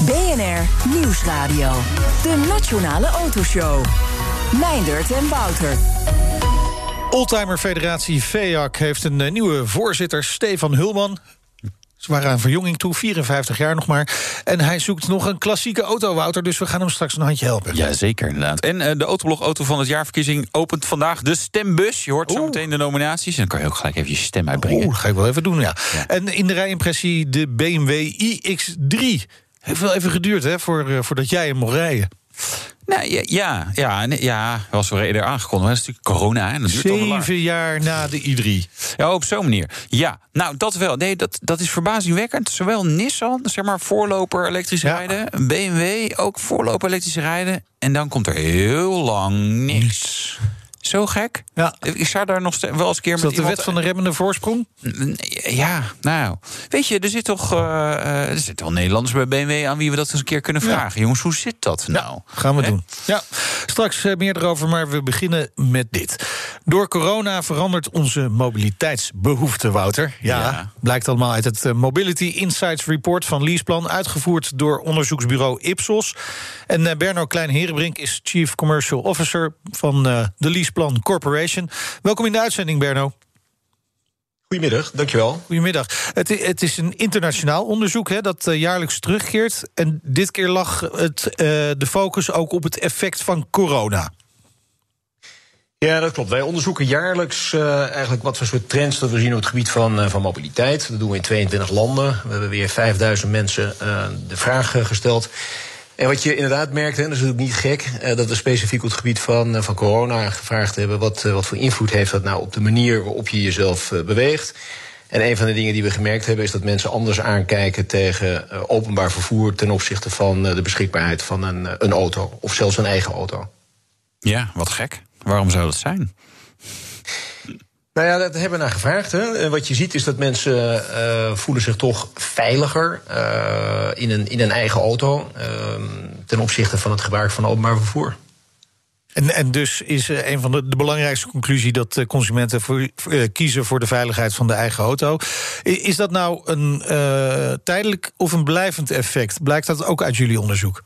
BNR Nieuwsradio. De Nationale Autoshow. Meindert en Wouter. Oldtimer Federatie FEAC heeft een eh, nieuwe voorzitter, Stefan Hulman. Ze waren aan verjonging toe, 54 jaar nog maar. En hij zoekt nog een klassieke auto, Wouter. Dus we gaan hem straks een handje helpen. Ja, zeker inderdaad. En uh, de Autoblog Auto van het jaarverkiezing opent vandaag de stembus. Je hoort zo meteen de nominaties. En dan kan je ook gelijk even je stem uitbrengen. Oeh, ga ik wel even doen, ja. ja. En in de rijimpressie de BMW iX3. Heeft wel even geduurd, hè, voor, uh, voordat jij hem mocht rijden. Nou, ja, ja, ja, ja, was wel eerder aangekondigd. Dat is natuurlijk corona. En dat duurt Zeven jaar na de i3. Ja, op zo'n manier. Ja, nou, dat wel. Nee, dat, dat is verbazingwekkend. Zowel Nissan, zeg maar, voorloper elektrisch ja. rijden. BMW, ook voorloper elektrisch rijden. En dan komt er heel lang niks. Zo gek. Ja. Ik zou daar nog wel eens een keer Is met dat de wet van de remmende voorsprong? Ja, nou. Weet je, er zit toch. Uh, er zitten wel Nederlanders bij BMW aan wie we dat eens een keer kunnen vragen. Ja. Jongens, hoe zit dat nou? Ja, gaan we He? doen. Ja, straks uh, meer erover, maar we beginnen met dit. Door corona verandert onze mobiliteitsbehoefte, Wouter. Ja, ja. blijkt allemaal uit het Mobility Insights Report van Leaseplan, uitgevoerd door onderzoeksbureau Ipsos. En Berno Klein-Herenbrink is Chief Commercial Officer van de Leaseplan. Plan Corporation. Welkom in de uitzending, Berno. Goedemiddag, dankjewel. Goedemiddag. Het, het is een internationaal onderzoek hè, dat uh, jaarlijks terugkeert. En dit keer lag het, uh, de focus ook op het effect van corona. Ja, dat klopt. Wij onderzoeken jaarlijks uh, eigenlijk wat voor soort trends dat we zien op het gebied van, van mobiliteit. Dat doen we in 22 landen. We hebben weer 5000 mensen de vraag gesteld. En wat je inderdaad merkt, en dat is natuurlijk niet gek, uh, dat we specifiek op het gebied van, uh, van corona gevraagd hebben: wat, uh, wat voor invloed heeft dat nou op de manier waarop je jezelf beweegt? En een van de dingen die we gemerkt hebben, is dat mensen anders aankijken tegen openbaar vervoer ten opzichte van de beschikbaarheid van een, een auto of zelfs een eigen auto. Ja, wat gek. Waarom zou dat zijn? Nou ja, dat hebben we naar gevraagd. Hè. En wat je ziet is dat mensen uh, voelen zich toch veiliger uh, in, een, in een eigen auto uh, ten opzichte van het gebruik van openbaar vervoer. En, en dus is een van de, de belangrijkste conclusie dat consumenten voor, kiezen voor de veiligheid van de eigen auto. Is dat nou een tijdelijk of een blijvend effect? Blijkt dat ook uit jullie onderzoek?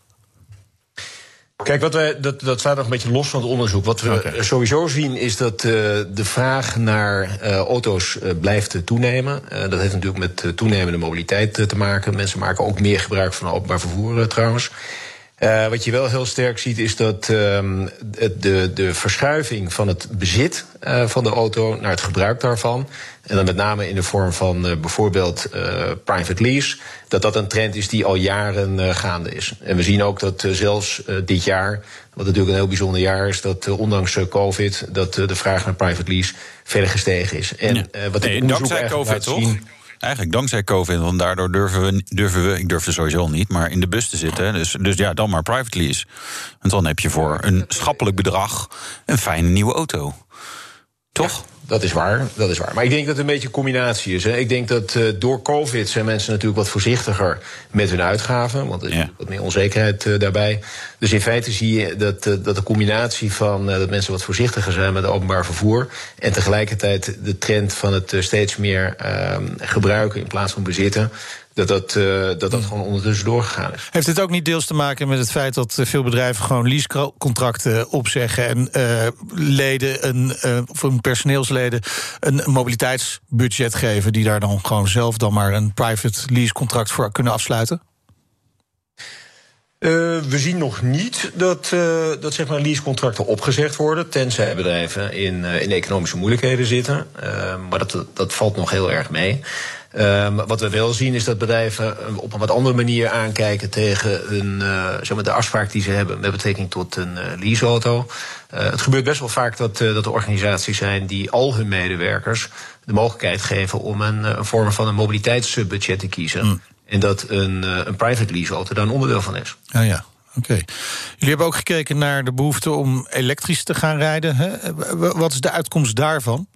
Kijk, wat wij, dat, dat staat nog een beetje los van het onderzoek. Wat we okay. sowieso zien is dat uh, de vraag naar uh, auto's uh, blijft toenemen. dat heeft natuurlijk met toenemende mobiliteit te maken. Mensen maken ook meer gebruik van openbaar vervoer trouwens. Wat je wel heel sterk ziet is dat um, de, de verschuiving van het bezit van de auto naar het gebruik daarvan. En dan met name in de vorm van uh, bijvoorbeeld private lease. Dat dat een trend is die al jaren gaande is. En we zien ook dat zelfs dit jaar, wat natuurlijk een heel bijzonder jaar is, dat ondanks COVID, dat de vraag naar private lease verder gestegen is. En ja. wat nee, dankzij COVID toch? Zien, Eigenlijk dankzij COVID, want daardoor durven we, durven we, ik durf er sowieso al niet, maar in de bus te zitten. Dus, dus ja, dan maar private lease. Want dan heb je voor een schappelijk bedrag een fijne nieuwe auto. Toch? Ja. Dat is waar, dat is waar. Maar ik denk dat het een beetje een combinatie is. Hè. Ik denk dat uh, door COVID zijn mensen natuurlijk wat voorzichtiger met hun uitgaven. Want er is ja. wat meer onzekerheid uh, daarbij. Dus in feite zie je dat, uh, dat de combinatie van dat mensen wat voorzichtiger zijn met openbaar vervoer. En tegelijkertijd de trend van het steeds meer gebruiken in plaats van bezitten dat dat, uh, dat, dat gewoon ondertussen doorgegaan is. Heeft het ook niet deels te maken met het feit dat veel bedrijven gewoon leasecontracten opzeggen en uh, leden een, uh, of hun personeelsleden een mobiliteitsbudget geven, die daar dan gewoon zelf dan maar een private leasecontract voor kunnen afsluiten? Uh, we zien nog niet dat, uh, dat zeg maar leasecontracten opgezegd worden, tenzij bedrijven in, uh, in economische moeilijkheden zitten. maar dat, dat valt nog heel erg mee. Um, wat we wel zien is dat bedrijven op een wat andere manier aankijken tegen een, uh, zeg maar de afspraak die ze hebben met betrekking tot een uh, leaseauto. Uh, het gebeurt best wel vaak dat, dat er organisaties zijn die al hun medewerkers de mogelijkheid geven om een, een vorm van een mobiliteitsbudget te kiezen. Mm. En dat een, een private leaseauto daar een onderdeel van is. Ah, ja. Oké. Jullie hebben ook gekeken naar de behoefte om elektrisch te gaan rijden. Hè? Wat is de uitkomst daarvan?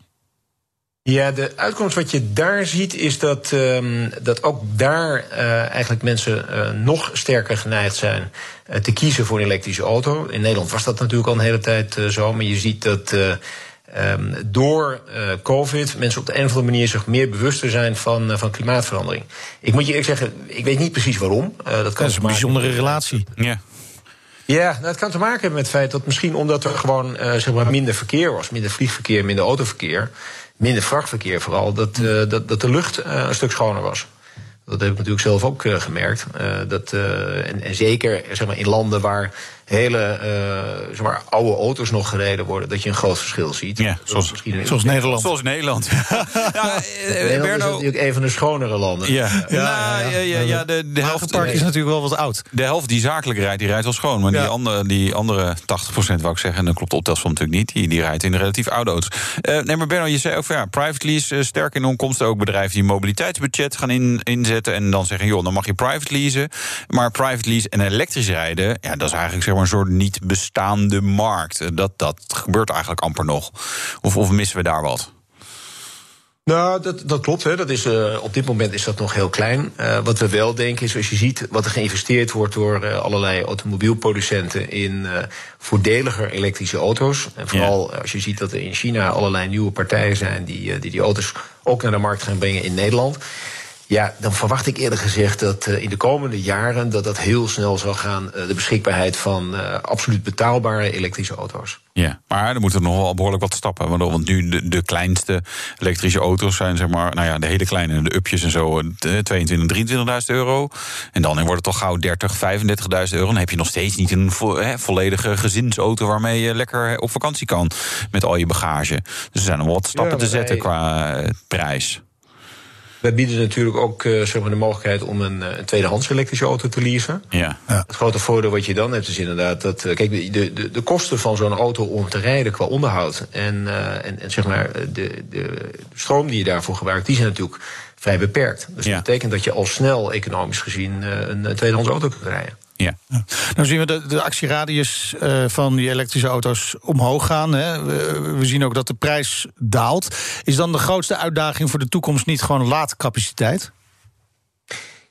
Ja, de uitkomst wat je daar ziet is dat, um, dat ook daar uh, eigenlijk mensen uh, nog sterker geneigd zijn uh, te kiezen voor een elektrische auto. In Nederland was dat natuurlijk al een hele tijd zo, maar je ziet dat um, door COVID mensen op de een of andere manier zich meer bewuster zijn van, van klimaatverandering. Ik moet je eerlijk zeggen, ik weet niet precies waarom. dat, kan dat is een bijzondere relatie. Ja. Ja, nou, het kan te maken hebben met het feit dat misschien omdat er gewoon zeg maar minder verkeer was, minder vliegverkeer, minder autoverkeer minder vrachtverkeer vooral, dat, uh, dat, de lucht uh, een stuk schoner was. Dat heb ik natuurlijk zelf ook uh, gemerkt. dat, en, en, zeker zeg maar, in landen waar hele uh, zeg maar, oude auto's nog gereden worden, dat je een groot verschil ziet. Ja, zoals, zoals Nederland. Zoals Nederland. ja, Nederland Berno... is natuurlijk een van de schonere landen. Ja, ja, ja, ja, ja, ja de, de helft is natuurlijk wel wat oud. De helft die zakelijk rijdt, die rijdt wel schoon. Maar die, andere, die andere 80 procent, wou ik zeggen, en dan klopt de optelsom natuurlijk niet, die, die rijdt in relatief oude auto's. Uh, nee, maar Berno, je zei ook van ja, private lease, uh, sterk in onkomsten, ook bedrijven die mobiliteitsbudget gaan in, inzetten en dan zeggen, joh, dan mag je private leasen. Maar private lease en elektrisch rijden, ja, dat is eigenlijk zeg maar een soort niet bestaande markt. Dat, dat gebeurt eigenlijk amper nog. Of, of missen we daar wat? Nou, dat, dat klopt. Hè. Dat is, uh, op dit moment is dat nog heel klein. Uh, wat we wel denken is, als je ziet wat er geïnvesteerd wordt door uh, allerlei automobielproducenten in voordeliger elektrische auto's. En vooral als je ziet dat er in China allerlei nieuwe partijen zijn die, die die auto's ook naar de markt gaan brengen in Nederland. Ja, dan verwacht ik eerder gezegd dat uh, in de komende jaren dat dat heel snel zal gaan, uh, de beschikbaarheid van uh, absoluut betaalbare elektrische auto's. Ja, maar er moeten nog wel behoorlijk wat stappen. Want nu de, de kleinste elektrische auto's zijn, zeg maar, nou ja, de hele kleine, de upjes en zo, 22, 23.000 euro. En dan wordt het toch gauw 30, 35.000 euro. Dan heb je nog steeds niet een vo, he, volledige gezinsauto waarmee je lekker op vakantie kan met al je bagage. Dus er zijn nog wat stappen ja, te zetten qua prijs. Wij bieden natuurlijk ook uh, zeg maar de mogelijkheid om een, eh, een, tweedehands elektrische auto te leasen. Ja. Het grote voordeel wat je dan hebt is inderdaad dat. Uh, kijk, de, de, de kosten van zo'n auto om te rijden qua onderhoud en, uh, en, en zeg maar de, de stroom die je daarvoor gebruikt, die zijn natuurlijk vrij beperkt. Dus ja. dat betekent dat je al snel economisch gezien een tweedehands auto kunt rijden. Ja. Nou zien we de, de actieradius uh, van die elektrische auto's omhoog gaan. Hè. We, we, zien ook dat de prijs daalt. Is dan de grootste uitdaging voor de toekomst niet gewoon laadcapaciteit?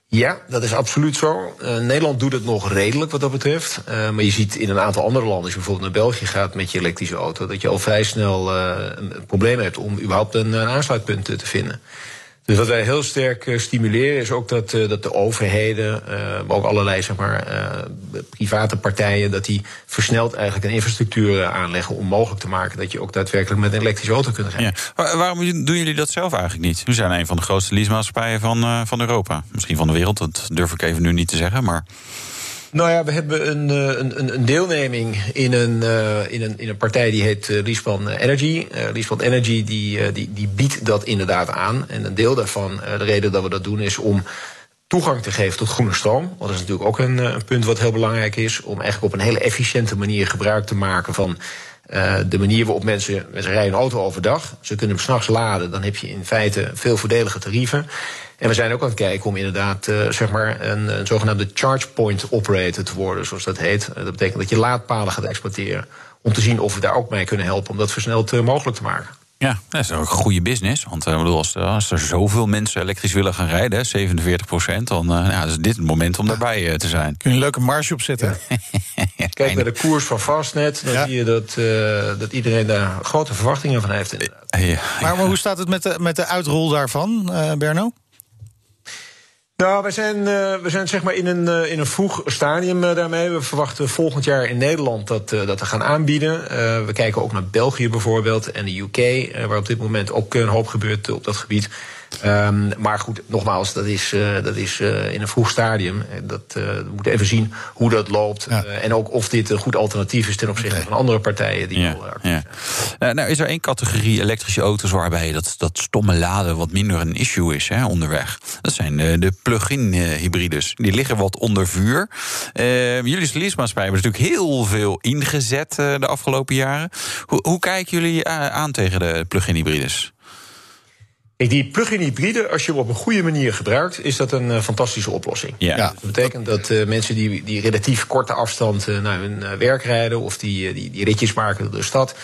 Ja, dat is absoluut zo. Uh, Nederland doet het nog redelijk wat dat betreft. Uh, maar je ziet in een aantal andere landen, als je bijvoorbeeld naar België gaat met je elektrische auto, dat je al vrij snel een, een, probleem hebt om überhaupt een, een aansluitpunt te vinden. Dus wat wij heel sterk uh, stimuleren is ook dat, uh, dat de overheden, uh, maar ook allerlei zeg maar, private partijen, dat die versneld eigenlijk een infrastructuur aanleggen om mogelijk te maken dat je ook daadwerkelijk met een elektrische auto kunt rijden. Waarom doen jullie dat zelf eigenlijk niet? We zijn een van de grootste leasemaatschappijen van, van Europa. Misschien van de wereld, dat durf ik even nu niet te zeggen, maar. Nou ja, we hebben een, een, een deelneming in een, uh, in, een, in een partij die heet uh, Liespan Energy. Liespan Energy die, die, die biedt dat inderdaad aan. En een deel daarvan, de reden dat we dat doen, is om toegang te geven tot groene stroom. Dat is natuurlijk ook een, een punt wat heel belangrijk is. Om eigenlijk op een hele efficiënte manier gebruik te maken van de manier waarop mensen, mensen rijden een auto overdag. Ze kunnen hem s'nachts laden. Dan heb je in feite veel voordelige tarieven. En we zijn ook aan het kijken om inderdaad uh, zeg maar een, een, zogenaamde charge point operator te worden, zoals dat heet. Uh, dat betekent dat je laadpalen gaat exploiteren. Om te zien of we daar ook mee kunnen helpen om dat versneld uh, mogelijk te maken. Ja, dat is ook een goede business. Want uh, bedoel, als, als, er zoveel mensen elektrisch willen gaan rijden, 47 procent, dan uh, ja, is dit het moment om daarbij uh, te zijn. Kun je een leuke marge opzetten? Ja. Kijk naar de koers van Fastnet, dan ja. zie je dat, dat iedereen daar grote verwachtingen van heeft. Ja, maar, maar, hoe staat het met de, met de uitrol daarvan, Berno? Nou, we zijn, uh, we zijn zeg maar in een, uh, in een vroeg stadium uh, daarmee. We verwachten volgend jaar in Nederland dat, dat we gaan aanbieden. we kijken ook naar België bijvoorbeeld en de UK, waar op dit moment ook een hoop gebeurt op dat gebied. Um, maar goed, nogmaals, dat is, uh, dat is uh, in een vroeg stadium. Dat, uh, we moeten even zien hoe dat loopt. Ja. en ook of dit een goed alternatief is ten opzichte okay. van andere partijen. Die ja. ja. nou, is er één categorie elektrische auto's waarbij dat, dat stomme laden wat minder een issue is hè, onderweg? Dat zijn de plug-in hybrides. Die liggen wat onder vuur. jullie als leasemaatschappij hebben natuurlijk heel veel ingezet de afgelopen jaren. Hoe, hoe kijken jullie aan tegen de plug-in hybrides? Die plug-in hybride, als je hem op een goede manier gebruikt, is dat een fantastische oplossing. Ja. Dat betekent dat mensen die, die relatief korte afstand naar hun werk rijden of die, die, die ritjes maken door de stad,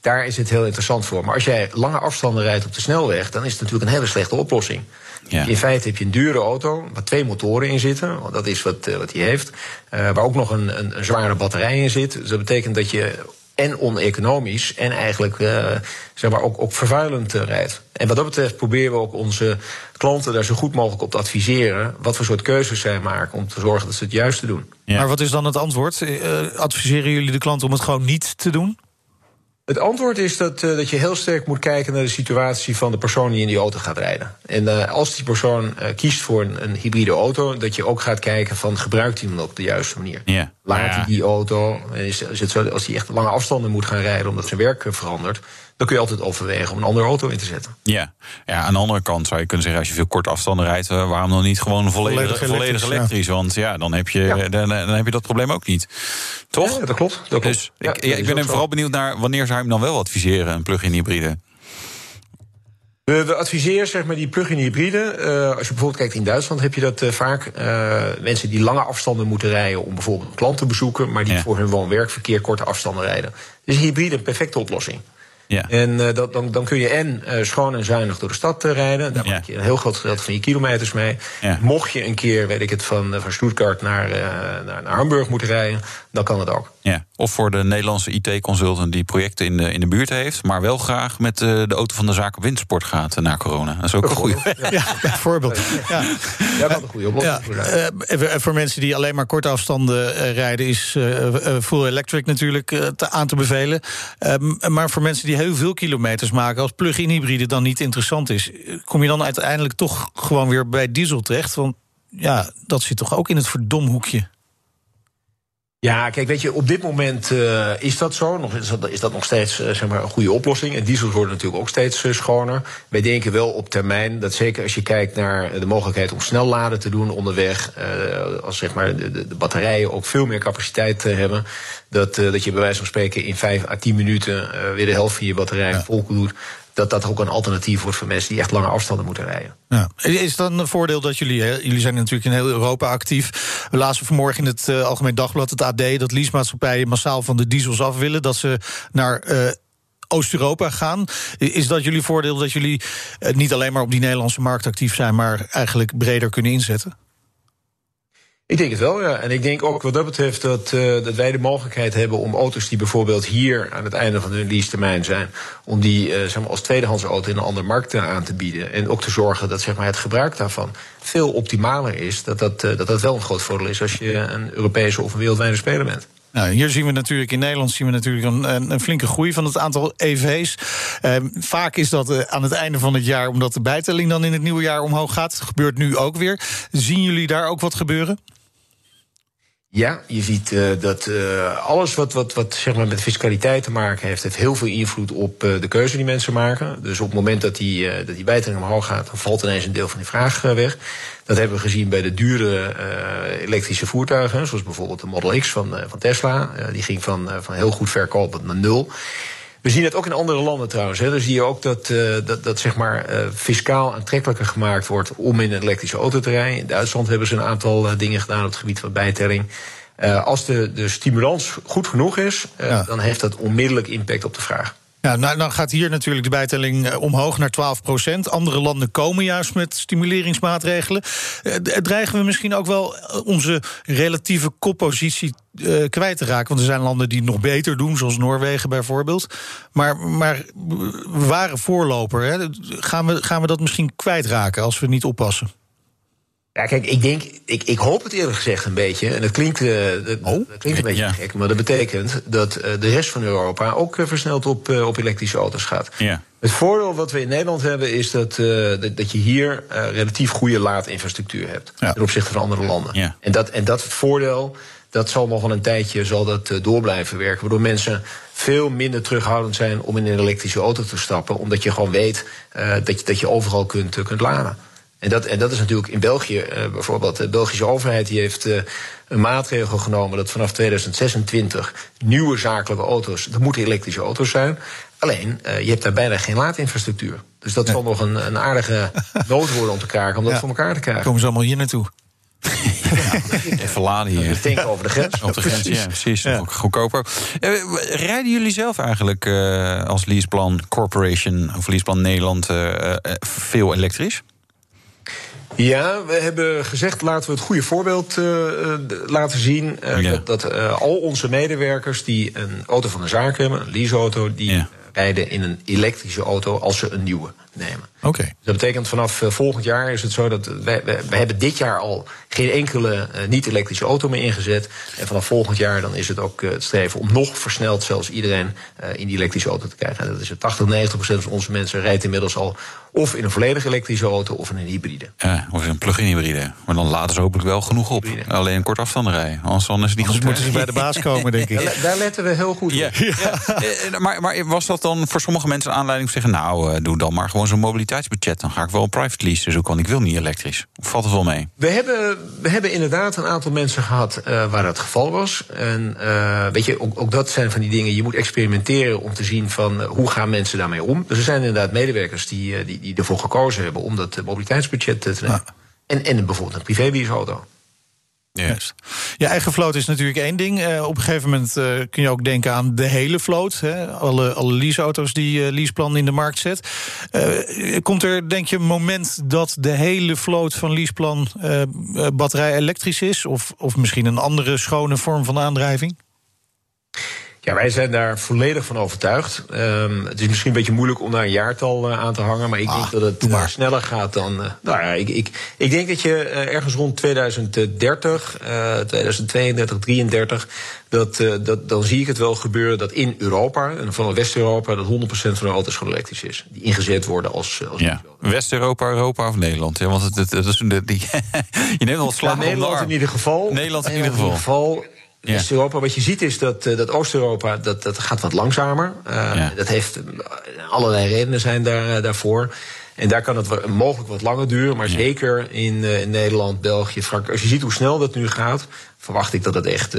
daar is het heel interessant voor. Maar als jij lange afstanden rijdt op de snelweg, dan is het natuurlijk een hele slechte oplossing. Ja. In feite heb je een dure auto waar twee motoren in zitten. Want dat is wat, uh, wat hij heeft. Uh, waar ook nog een, een, een, zware batterij in zit. Dus dat betekent dat je en oneconomisch en eigenlijk uh, zeg maar ook, ook vervuilend rijdt. En wat dat betreft proberen we ook onze klanten daar zo goed mogelijk op te adviseren. wat voor soort keuzes zij maken om te zorgen dat ze het juiste doen. Ja. Maar wat is dan het antwoord? adviseren jullie de klant om het gewoon niet te doen? Het antwoord is dat, uh, dat je heel sterk moet kijken naar de situatie van de persoon die in die auto gaat rijden. En uh, als die persoon uh, kiest voor een, een, hybride auto, dat je ook gaat kijken van gebruikt hij hem op de juiste manier. Ja. Laat hij die auto, is, is het zo, als hij echt lange afstanden moet gaan rijden omdat zijn werk verandert, dan kun je altijd overwegen om een andere auto in te zetten. Ja, ja aan de andere kant zou je kunnen zeggen, als je veel korte afstanden rijdt, eh, waarom dan niet gewoon volledig, volledig elektrisch? Want ja, dan heb, je, dan, dan, heb je dat probleem ook niet. Toch? Ja, dat klopt. Dat dus ik, ja, ik ben vooral benieuwd naar wanneer zou je hem dan wel adviseren, een plug-in hybride? We, we, adviseren zeg maar, die plug-in hybride. Uh, als je bijvoorbeeld kijkt in Duitsland, heb je dat uh, vaak. Uh, mensen die lange afstanden moeten rijden om bijvoorbeeld een klant te bezoeken, maar die ja. voor hun woon-werkverkeer korte afstanden rijden. Dus hybride een perfecte oplossing. Ja. En uh, dat, dan, dan kun je en uh, schoon en zuinig door de stad uh, rijden. Daar ja. maak je een heel groot gedeelte van je kilometers mee. Ja. Mocht je een keer, weet ik het, van, van Stuttgart naar, naar, naar Hamburg moeten rijden, dan kan het ook. Ja. Of voor de Nederlandse IT-consultant die projecten in de, in de buurt heeft, maar wel graag met de auto van de zaak op windsport gaat na corona. Dat is ook een goede. Ja, ja bijvoorbeeld. Ja, ja. dat een goede oplossing. Ja. Voor, voor mensen die alleen maar korte afstanden rijden, is full electric natuurlijk te, aan te bevelen. Ehm, maar voor mensen die heel veel kilometers maken, als plug-in hybride dan niet interessant is, kom je dan uiteindelijk toch gewoon weer bij diesel terecht? Want ja, dat zit toch ook in het verdomhoekje. Ja, kijk, weet je, op dit moment uh, is dat zo. Nog, is, dat, is dat nog steeds uh, zeg maar een goede oplossing. En diesels worden natuurlijk ook steeds uh, schoner. Wij denken wel op termijn dat zeker als je kijkt naar de mogelijkheid om snel laden te doen onderweg, als zeg maar de, de, de, batterijen ook veel meer capaciteit hebben, dat, dat je bij wijze van spreken in 5 à 10 minuten weer de helft van je batterij ja. vol doet dat dat ook een alternatief wordt voor mensen die echt lange afstanden moeten rijden. Ja. Is dat een voordeel dat jullie, jullie zijn natuurlijk in heel Europa actief. We vanmorgen in het uh, Algemeen Dagblad, het AD, dat leasemaatschappijen massaal van de diesels af willen, dat ze naar. Uh, Oost-Europa gaan. Is dat jullie voordeel dat jullie uh, niet alleen maar op die Nederlandse markt actief zijn, maar eigenlijk breder kunnen inzetten? Ik denk het wel, ja. En ik denk ook wat dat betreft dat, uh, dat wij de mogelijkheid hebben om auto's die bijvoorbeeld hier aan het einde van hun leasetermijn zijn, om die uh, zeg maar als tweedehands auto in een andere markt uh, aan te bieden. En ook te zorgen dat zeg maar, het gebruik daarvan veel optimaler is. Dat dat, dat dat wel een groot voordeel is als je een Europese of een wereldwijde speler bent. Nou, hier zien we natuurlijk in Nederland zien we natuurlijk een, een flinke groei van het aantal EV's. Uh, vaak is dat aan het einde van het jaar, omdat de bijtelling dan in het nieuwe jaar omhoog gaat. Dat gebeurt nu ook weer. Zien jullie daar ook wat gebeuren? Ja, je ziet uh, dat uh, alles wat, wat, wat zeg maar met fiscaliteit te maken heeft, heeft heel veel invloed op uh, de keuze die mensen maken. Dus op het moment dat die, dat die bijtelling omhoog gaat, dan valt ineens een deel van die vraag weg. Dat hebben we gezien bij de dure elektrische voertuigen, zoals bijvoorbeeld de Model X van, van Tesla. die ging van, van heel goed verkopen naar nul. We zien het ook in andere landen trouwens. Hè. Dan zie je ook dat, uh, dat, dat zeg maar, uh, fiscaal aantrekkelijker gemaakt wordt om in een elektrische auto te rijden. In Duitsland hebben ze een aantal uh, dingen gedaan op het gebied van bijtelling. als de, de stimulans goed genoeg is, ja. dan heeft dat onmiddellijk impact op de vraag. Nou, dan gaat hier natuurlijk de bijtelling omhoog naar 12 procent. Andere landen komen juist met stimuleringsmaatregelen. Dreigen we misschien ook wel onze relatieve koppositie kwijt te raken. Want er zijn landen die het nog beter doen, zoals Noorwegen bijvoorbeeld. Maar, maar we waren voorloper. Hè. Gaan, we, gaan we dat misschien kwijtraken als we niet oppassen? Ja, kijk, ik denk, ik, ik hoop het eerlijk gezegd een beetje. En dat klinkt, uh, dat, oh, dat klinkt een beetje ja. gek, maar dat betekent dat uh, de rest van Europa ook uh, versneld op, op elektrische auto's gaat. Ja. Het voordeel wat we in Nederland hebben is dat, dat, dat, je hier relatief goede laadinfrastructuur hebt ja. ten opzichte van andere landen. Ja. En, dat, en dat voordeel dat zal nog wel een tijdje zal dat, door blijven werken. Waardoor mensen veel minder terughoudend zijn om in een elektrische auto te stappen. Omdat je gewoon weet dat, je, dat je overal kunt, kunt laden. En dat, en dat is natuurlijk in België bijvoorbeeld. De Belgische overheid die heeft een maatregel genomen dat vanaf 2026 nieuwe zakelijke auto's, dat moeten elektrische auto's zijn. Alleen, je hebt daar bijna geen laadinfrastructuur. Dus dat zal nog een, een aardige nood worden om te kraken, om dat voor elkaar te krijgen. Komen ze allemaal hier naartoe? Even laden hier. Denken over de grens. Op de grens, precies. ja, precies. Ja. Goedkoper. Rijden jullie zelf eigenlijk uh, als Leaseplan Corporation of Leaseplan Nederland uh, veel elektrisch? Ja, we hebben gezegd laten we het goede voorbeeld laten zien. Ja. Dat, dat al onze medewerkers die een auto van de zaak hebben, een leaseauto, die ja. rijden in een elektrische auto als ze een nieuwe nemen. Oké. Dus dat betekent vanaf volgend jaar is het zo dat wij, wij, wij hebben dit jaar al geen enkele niet-elektrische auto meer ingezet. En vanaf volgend jaar dan is het ook het streven om nog versneld zelfs iedereen in die elektrische auto te krijgen. En dat is het 80, 90 procent van onze mensen rijdt inmiddels al of in een volledig elektrische auto of in een hybride. Ja, of in een plug-in hybride. Maar dan laten ze hopelijk wel genoeg op. Hybride. Alleen een kort afstand rijden. Anders dan is het niet goed. moeten ze bij de baas komen, denk ik. Daar, daar letten we heel goed op. Ja. ja. maar, maar was dat dan voor sommige mensen een aanleiding om te zeggen... nou, doe dan maar gewoon zo'n mobiliteitsbudget. Dan ga ik wel een private lease zoeken, want ik wil niet elektrisch. Of valt het wel mee? We hebben, we hebben inderdaad een aantal mensen gehad uh, waar dat geval was. En uh, weet je, ook, ook, dat zijn van die dingen. Je moet experimenteren om te zien van uh, hoe gaan mensen daarmee om. Dus er zijn inderdaad medewerkers die, die, die ervoor gekozen hebben om dat mobiliteitsbudget te nemen. Ah. En, en bijvoorbeeld een privéleaseauto. Yes. Je eigen vloot is natuurlijk één ding. Uh, op een gegeven moment uh, kun je ook denken aan de hele vloot. Hè? Alle, alle leaseauto's die uh, Leaseplan in de markt zet. komt er, denk je, een moment dat de hele vloot van Leaseplan batterij elektrisch is? Of, of misschien een andere schone vorm van aandrijving? Ja, wij zijn daar volledig van overtuigd. Um, het is misschien een beetje moeilijk om daar een jaartal uh, aan te hangen, maar ik ah, denk dat het uh, sneller gaat dan. Uh, nou ja, ik, ik, ik denk dat je ergens rond 2030, 2032, 33, dat, dat, dan zie ik het wel gebeuren dat in Europa, en vooral West-Europa, dat 100% van de auto's gewoon elektrisch is. Die ingezet worden als. als ja. West-Europa, Europa of Nederland? Ja, want het, het, het is een, die, je neemt al slag ja, Nederland in ieder geval. Nederland in ieder geval. West-Europa. Wat je ziet is dat, uh, dat Oost-Europa dat, dat gaat wat langzamer. Uh, ja. Dat heeft allerlei redenen zijn daar, daarvoor. En daar kan het mogelijk wat langer duren. Maar ja. zeker in, uh, in, Nederland, België, Frankrijk. Als je ziet hoe snel dat nu gaat, verwacht ik dat het echt.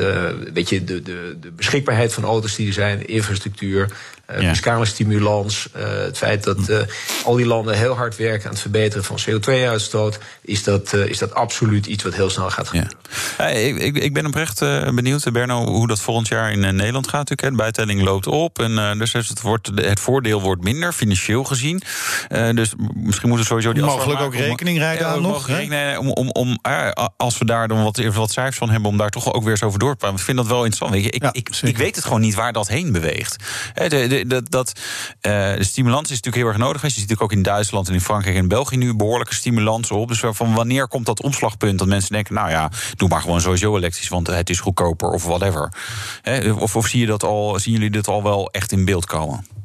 weet je, de, de, de beschikbaarheid van auto's die er zijn, infrastructuur. Uh, ja. fiscale stimulans, uh, het feit dat uh, al die landen heel hard werken aan het verbeteren van CO2-uitstoot, is dat, is dat absoluut iets wat heel snel gaat gebeuren. Ja. ik, ik, ik ben oprecht benieuwd, Berno, hoe dat volgend jaar in Nederland gaat. Natuurlijk, de bijtelling loopt op en dus het, wordt, het voordeel wordt minder, financieel gezien. dus misschien moeten we sowieso die Mogelijk ook rekening rijden aan nog. Rekening, om, om, om, als we daar dan wat, wat cijfers van hebben, om daar toch ook weer eens over door te praten. Ik vind dat wel interessant. Weet je, ik, ik, ik, weet het gewoon niet waar dat heen beweegt. De, de, dat, dat, uh, de stimulans is natuurlijk heel erg nodig. Je ziet natuurlijk ook in Duitsland en in Frankrijk en België nu behoorlijke stimulans op. Dus van wanneer komt dat omslagpunt dat mensen denken: nou ja, doe maar gewoon sowieso elektrisch, want het is goedkoper of whatever. of, of zie je dat al, zien jullie dat al wel echt in beeld komen?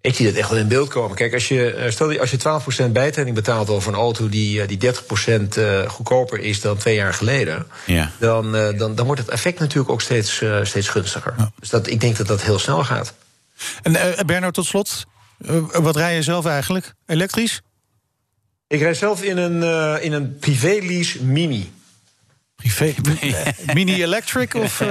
Ik zie dat echt wel in beeld komen. Kijk, als je, eh, stel als je 12% bijtelling betaalt over een auto die, eh, die 30% goedkoper is dan twee jaar geleden, ja. dan, dan, dan wordt het effect natuurlijk ook steeds, steeds gunstiger. Ja. Dus dat, ik denk dat dat heel snel gaat. En uh, Bernard, tot slot. Uh, wat rij je zelf eigenlijk? Elektrisch? Ik rij zelf in een, uh, in een privé-lease Mini. Privé, mini-electric of... Uh...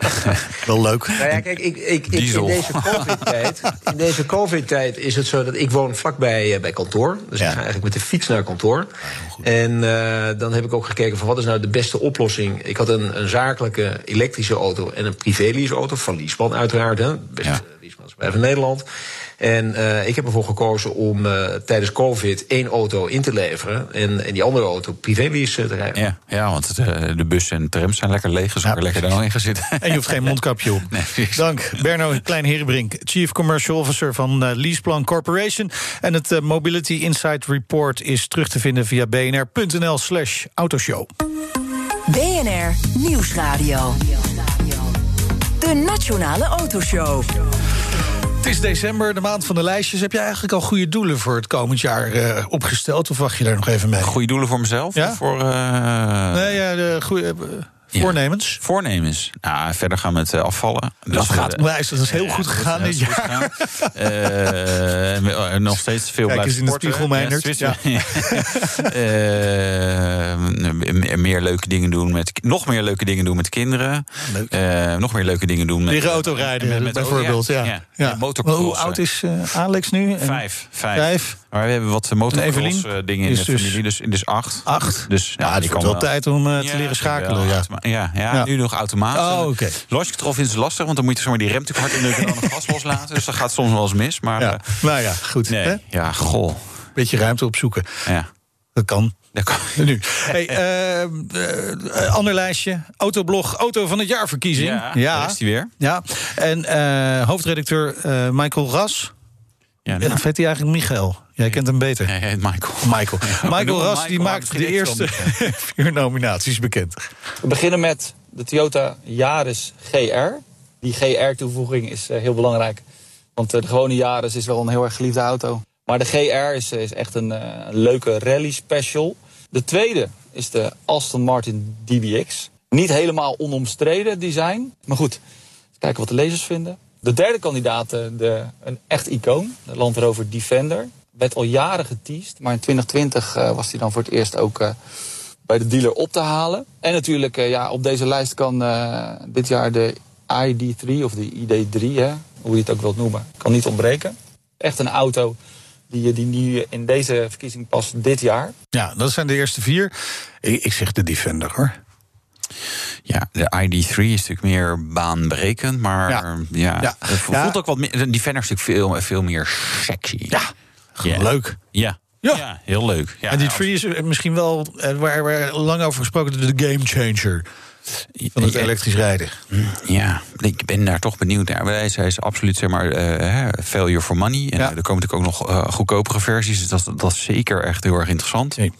Wel leuk. Nou ja, kijk, ik, ik, ik in deze COVID-tijd... in deze COVID-tijd is het zo dat ik woon vlakbij uh, bij kantoor. Dus ja. ik ga eigenlijk met de fiets naar kantoor. Ja, en uh, dan heb ik ook gekeken van wat is nou de beste oplossing. Ik had een, een zakelijke elektrische auto en een privé-lease-auto... van Leaseplan uiteraard, hè. Beste ja. leasemaatschappij van Nederland... En uh, ik heb ervoor gekozen om uh, tijdens COVID één auto in te leveren. En, en die andere auto privélease te rijden. Ja, ja want de, de bus en trams zijn lekker leeg. Dus ja, er lekker daar nog in gezitten. En je hoeft geen mondkapje op. Nee, Dank. Berno Klein Herenbrink, Chief Commercial Officer van uh, Leaseplan Corporation. En het Mobility Insight Report is terug te vinden via bnr.nl slash autoshow. BNR Nieuwsradio. De Nationale Autoshow. Het is december, de maand van de lijstjes. Heb je eigenlijk al goede doelen voor het komend jaar uh, opgesteld? Of wacht je daar nog even mee? Goede doelen voor mezelf? Ja? Voor, uh... Nee, ja, de goede, Voornemens? Voornemens. Nou, verder gaan we met afvallen. Dus dat gaat onwijs. Dat is heel goed gegaan dit jaar. nog steeds veel Kijk blijven sporten. in de spiegel, ja. meer leuke dingen doen met... Nog meer leuke dingen doen met kinderen. nog meer leuke dingen doen met... Leren autorijden, met, bijvoorbeeld. Ja. Ja. Ja. Hoe oud is Alex nu? Vijf. Vijf. Maar we hebben wat motocross dingen in de dus familie. Dus, dus acht. Acht? Dus ja, die kan wel tijd om te leren schakelen. Ja, ja, ja, nu nog automatisch. Oh, oké. Vindt ze lastig, want dan moet je zomaar die rem te hard indrukken en dan het gas loslaten. Dus dat gaat soms wel eens mis. Maar, ja. nou ja, goed. Nee, hè? ja, goh. Beetje ruimte opzoeken. Ja. Dat kan. Dat kan. Nu. Hey, uh, uh, ander lijstje. Autoblog, auto van het jaarverkiezing. Ja, ja. daar is die weer. Ja. En hoofdredacteur Michael Ras. Ja, nou. vet hij eigenlijk Michael? Jij kent hem beter. Hij heet Michael. Michael, Michael Ras die maakt de eerste vier nominaties bekend. We beginnen met de Toyota Yaris GR. Die GR-toevoeging is heel belangrijk. Want de gewone Yaris is wel een heel erg geliefde auto. Maar de GR is, is echt een, een leuke rally special. De tweede is de Aston Martin DBX. Niet helemaal onomstreden design. Maar goed, kijken wat de lezers vinden. De derde kandidaat, de, een echt icoon, de Land Rover Defender. Werd al jaren geteased, maar in 2020 uh, was hij dan voor het eerst ook uh, bij de dealer op te halen. En natuurlijk, ja, op deze lijst kan dit jaar de ID3 of de ID3, hè, hoe je het ook wilt noemen, kan niet ontbreken. Echt een auto die, die nu in deze verkiezing past dit jaar. Ja, dat zijn de eerste vier. Ik, ik zeg de Defender hoor. Ja, de ID3 is natuurlijk meer baanbrekend, maar ja, ja, ja. het voelt ook wat meer. De Defender is natuurlijk veel, veel meer sexy. Ja, leuk. Ja. Ja. heel leuk. Ja, en die 3 is misschien wel, eh, waar we lang over gesproken, de game changer van het elektrisch rijden. Ja, ik ben daar toch benieuwd naar. Hij is, is absoluut zeg maar uh, failure for money. En ja. er komen natuurlijk ook nog uh, goedkopere versies. Dus dat, dat is zeker echt heel erg interessant. Nee.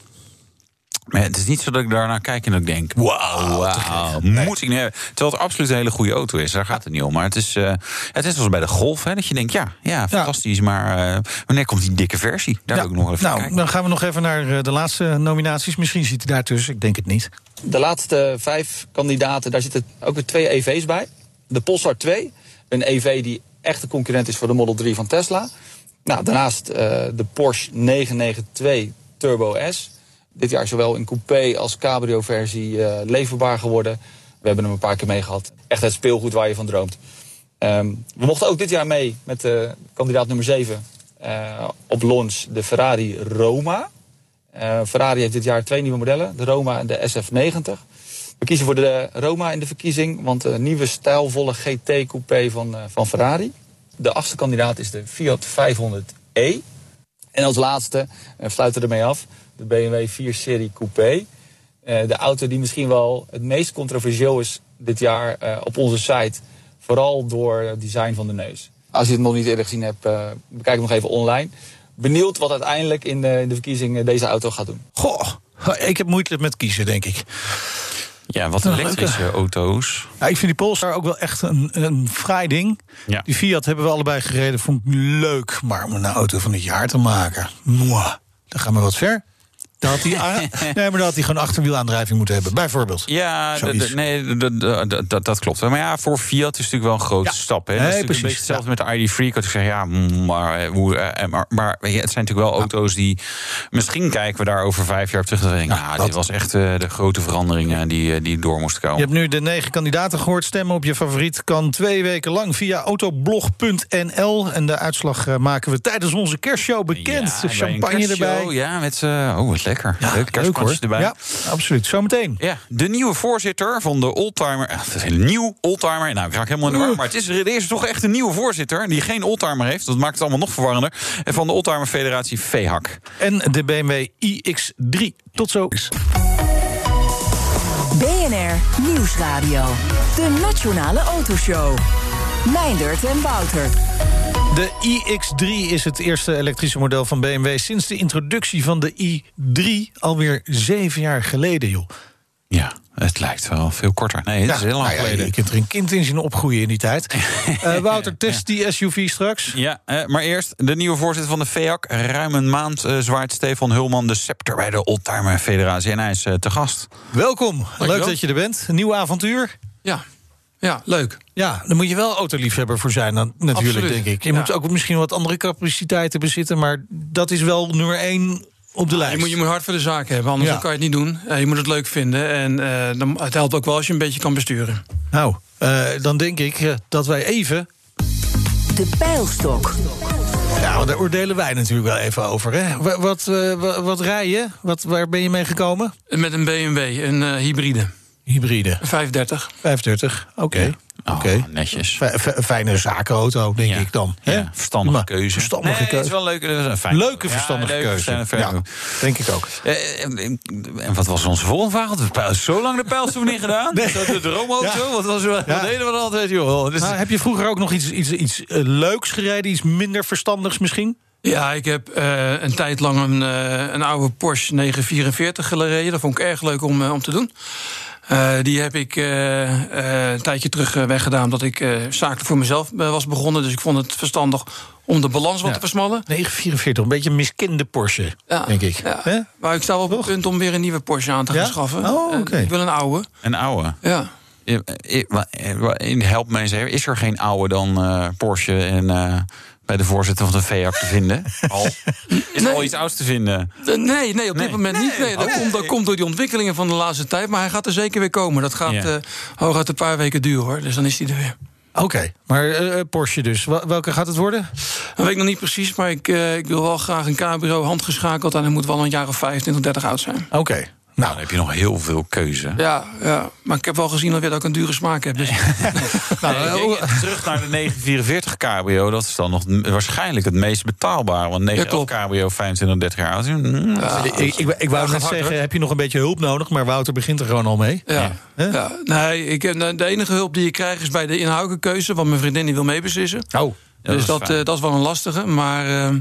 Maar het is niet zo dat ik daarnaar kijk en dat ik denk... wauw, wow, moet ik nee. Terwijl het absoluut een hele goede auto is. Daar gaat het niet om. Maar het is, uh, het is zoals bij de Golf. Hè, dat je denkt, ja, ja fantastisch. Ja. Maar uh, wanneer komt die dikke versie? Daar ja. wil ik nog even nou, kijken. Dan gaan we nog even naar de laatste nominaties. Misschien zit hij daartussen. Ik denk het niet. De laatste vijf kandidaten, daar zitten ook weer twee EV's bij. De Polestar 2, een EV die echt een concurrent is voor de Model 3 van Tesla. Nou, daarnaast uh, de Porsche 992 Turbo S dit jaar zowel in coupé als cabrio-versie uh, leverbaar geworden. We hebben hem een paar keer mee gehad. Echt het speelgoed waar je van droomt. Um, we mochten ook dit jaar mee met uh, kandidaat nummer 7 uh, op launch de Ferrari Roma. Ferrari heeft dit jaar twee nieuwe modellen, de Roma en de SF90. We kiezen voor de Roma in de verkiezing, want een nieuwe stijlvolle GT-coupé van, van Ferrari. De achtste kandidaat is de Fiat 500e. En als laatste, en sluiten ermee af, de BMW 4-serie Coupé. Uh, de auto die misschien wel het meest controversieel is dit jaar uh, op onze site. Vooral door het design van de neus. Als je het nog niet eerder gezien hebt, uh, bekijk hem nog even online. Benieuwd wat uiteindelijk in de, in de verkiezingen deze auto gaat doen. Goh, ik heb moeite met kiezen, denk ik. Ja, wat elektrische auto's. Ja, ik vind die Polestar ook wel echt een, een fraai ding. Ja. Die Fiat hebben we allebei gereden, vond ik leuk. Maar om een auto van het jaar te maken, mwah, dan gaan we wat ver. Dan had hij, nee, maar dan had hij gewoon achterwielaandrijving moeten hebben, bijvoorbeeld. Ja, nee, dat klopt. Maar ja, voor Fiat is natuurlijk wel een grote stap. Hè? Nee, precies. Een beetje hetzelfde met de ID3. Ik had ja, maar, eh, hoe, eh, maar, maar het zijn natuurlijk wel auto's die... Misschien kijken we daar over vijf jaar terug en denken... Ja, nou, dit was echt uh, de grote veranderingen die, die door moesten komen. Je hebt nu de negen kandidaten gehoord. Stemmen op je favoriet kan twee weken lang via autoblog.nl. En de uitslag maken we tijdens onze kerstshow bekend. Champagne erbij. Ja, met... oh, wat lekker. Ja, leuk, leuk hoor. erbij. Ja, absoluut. Zometeen. Ja, de nieuwe voorzitter van de Oldtimer. Eh, het is een nieuw Oldtimer. Nou, ik raak helemaal in de war. Maar het is, er is toch echt een nieuwe voorzitter die geen Oldtimer heeft. Dat maakt het allemaal nog verwarrender. En van de Oldtimer Federatie VHAK. En de BMW iX3. Tot zo. BNR Nieuwsradio. De Nationale Autoshow. Meindert en Wouter. De iX3 is het eerste elektrische model van BMW sinds de introductie van de i3 alweer zeven jaar geleden, joh. Ja. Het lijkt wel veel korter. Nee, het is heel lang nou ja, geleden. Je kunt er een kind in zien opgroeien in die tijd. uh, Wouter, test die SUV straks. Ja, uh, maar eerst de nieuwe voorzitter van de FEAC. Ruim een maand uh, zwaait Stefan Hulman de scepter bij de Oldtimer Federatie. En hij is te gast. Welkom. Leuk dat je er bent. Een nieuw avontuur. Ja, ja, leuk. Ja, dan moet je wel autoliefhebber voor zijn, dan, natuurlijk, Absoluut. denk ik. Je moet ook misschien wat andere capaciteiten bezitten, maar dat is wel nummer één op de lijst. Je moet, je moet hard voor de zaak hebben, anders kan je het niet doen. Uh, je moet het leuk vinden en uh, dan, het helpt ook wel als je een beetje kan besturen. Nou, uh, dan denk ik dat wij even... De pijlstok. Nou, daar oordelen wij natuurlijk wel even over. Hè? Wat, wat, wat rij je? Wat, waar ben je mee gekomen? Met een BMW, een hybride. Hybride. 530. 530, oké. Okay. Ja. Oh, okay. netjes. fijne zakenauto, denk ja. ik dan. Ja, verstandige maar, keuze. Verstandige nee, keuze. is wel leuk. Een fijn. Leuke, verstandige leuke, keuze. Ja, denk ik ook. Uh, en, en, wat was onze volgende vraag? Want we zo lang de pijlstoel niet gedaan. Nee. De droomauto. Wat, was, wat deden we altijd? Joh. Dus nou, heb je vroeger ook nog iets, iets, iets uh, leuks gereden? Iets minder verstandigs misschien? Ja, ik heb uh, een tijd lang een, uh, een oude Porsche 944 gereden. Dat vond ik erg leuk om, uh, om te doen. Uh, die heb ik een tijdje terug weggedaan, omdat ik zakelijk voor mezelf was begonnen. Dus ik vond het verstandig om de balans wat ja. te versmallen. 944, een beetje een miskende Porsche, ja, denk ik. Ja. Maar ik sta wel op het punt om weer een nieuwe Porsche aan te gaan schaffen. Oh, okay. Ik wil een oude. Een oude? Ja. Help me eens even. Is er geen oude dan uh, Porsche en uh, bij de voorzitter van de VEAC te vinden? Al? Is er al iets ouds te vinden? Nee, nee op dit nee. moment niet. Nee, dat, komt, dat komt door die ontwikkelingen van de laatste tijd. Maar hij gaat er zeker weer komen. Dat gaat ja. uh, hooguit een paar weken duren hoor. Dus dan is hij er weer. Oké, okay, maar uh, Porsche dus. Welke gaat het worden? Dat weet ik nog niet precies, maar ik, uh, ik wil wel graag een cabrio handgeschakeld... en hij moet wel een jaar of 25, 30 oud zijn. Oké. Okay. Nou, dan heb je nog heel veel keuze. Ja, ja, maar ik heb wel gezien dat ik een dure smaak heb. Dus. nou, nee, terug naar de 944 cabrio. Dat is dan nog waarschijnlijk het meest betaalbare. Want 911 ja, cabrio 25, 30 jaar oud. Mm, ja, ik, ik, ik, ik wou net zeggen, heb je nog een beetje hulp nodig? Maar Wouter begint er gewoon al mee. Ja, ja. ja. Nee, ik, de enige hulp die je krijgt is bij de inhoudelijke keuze. Want mijn vriendin die wil meebeslissen. Oh. Ja, dus dat, dat, uh, dat, is wel een lastige. Maar uh,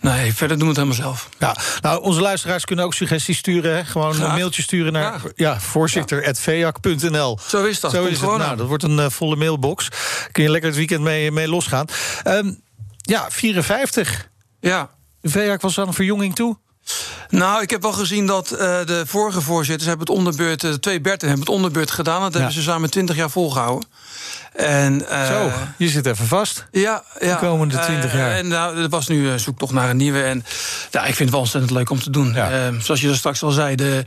nee, verder doen we het helemaal zelf. Ja, nou, onze luisteraars kunnen ook suggesties sturen. Hè? Gewoon Graag. een mailtje sturen naar ja, voorzitter.veak.nl. Zo is dat. Zo is het. Nou, dat wordt een uh, volle mailbox. Kun je lekker het weekend mee, mee losgaan. Um, ja, 54. Ja. De VEAC was aan een verjonging toe. Nou, ik heb wel gezien dat uh, de vorige voorzitters hebben het onderbeurt, de twee Berten hebben het onderbeurt gedaan. Dat ja. hebben ze samen 20 jaar volgehouden. En, uh, Zo, je zit even vast. Ja, ja. De komende 20 jaar. Uh, en nou, er was nu zoektocht naar een nieuwe. En ja, ik vind het wel ontzettend leuk om te doen. Ja. zoals je er straks al zei, de,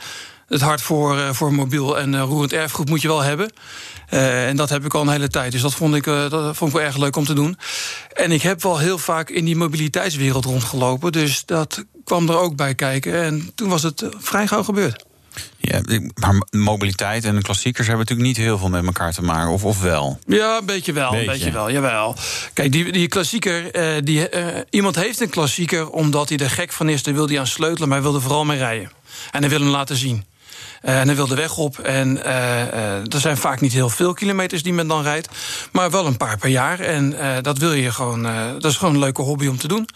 het hart voor, voor mobiel en roerend erfgoed moet je wel hebben. Uh, en dat heb ik al een hele tijd. Dus dat vond, ik, uh, dat vond ik wel erg leuk om te doen. En ik heb wel heel vaak in die mobiliteitswereld rondgelopen. Dus dat kwam er ook bij kijken. En toen was het vrij gauw gebeurd. Ja, maar mobiliteit en klassiekers hebben natuurlijk niet heel veel met elkaar te maken, of, of wel? Ja, een beetje wel, beetje. een beetje wel, jawel. Kijk, die, die klassieker, uh, die, uh, iemand heeft een klassieker omdat hij er gek van is, daar wil hij aan sleutelen, maar hij wil er vooral mee rijden. En hij wil hem laten zien. Uh, en hij wil de weg op. En uh, uh, er zijn vaak niet heel veel kilometers die men dan rijdt. Maar wel een paar per jaar. En dat wil je gewoon. dat is gewoon een leuke hobby om te doen.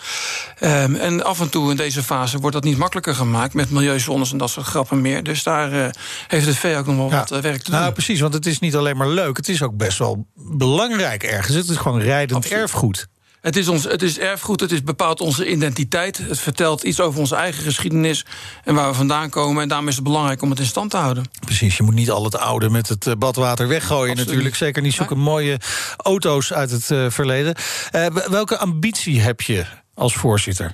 Um, en af en toe in deze fase wordt dat niet makkelijker gemaakt. Met milieuzones en dat soort grappen meer. Dus daar heeft het V ook nog wel ja. wat werk te doen. Nou, precies. Want het is niet alleen maar leuk. Het is ook best wel belangrijk ergens. Het is gewoon rijdend Absoluut. erfgoed. Het is, ons, het is erfgoed, het is bepaalt onze identiteit. Het vertelt iets over onze eigen geschiedenis en waar we vandaan komen. En daarom is het belangrijk om het in stand te houden. Precies, je moet niet al het oude met het badwater weggooien Absoluut. natuurlijk. Zeker niet ja. mooie auto's uit het uh, verleden. Uh, welke ambitie heb je als voorzitter?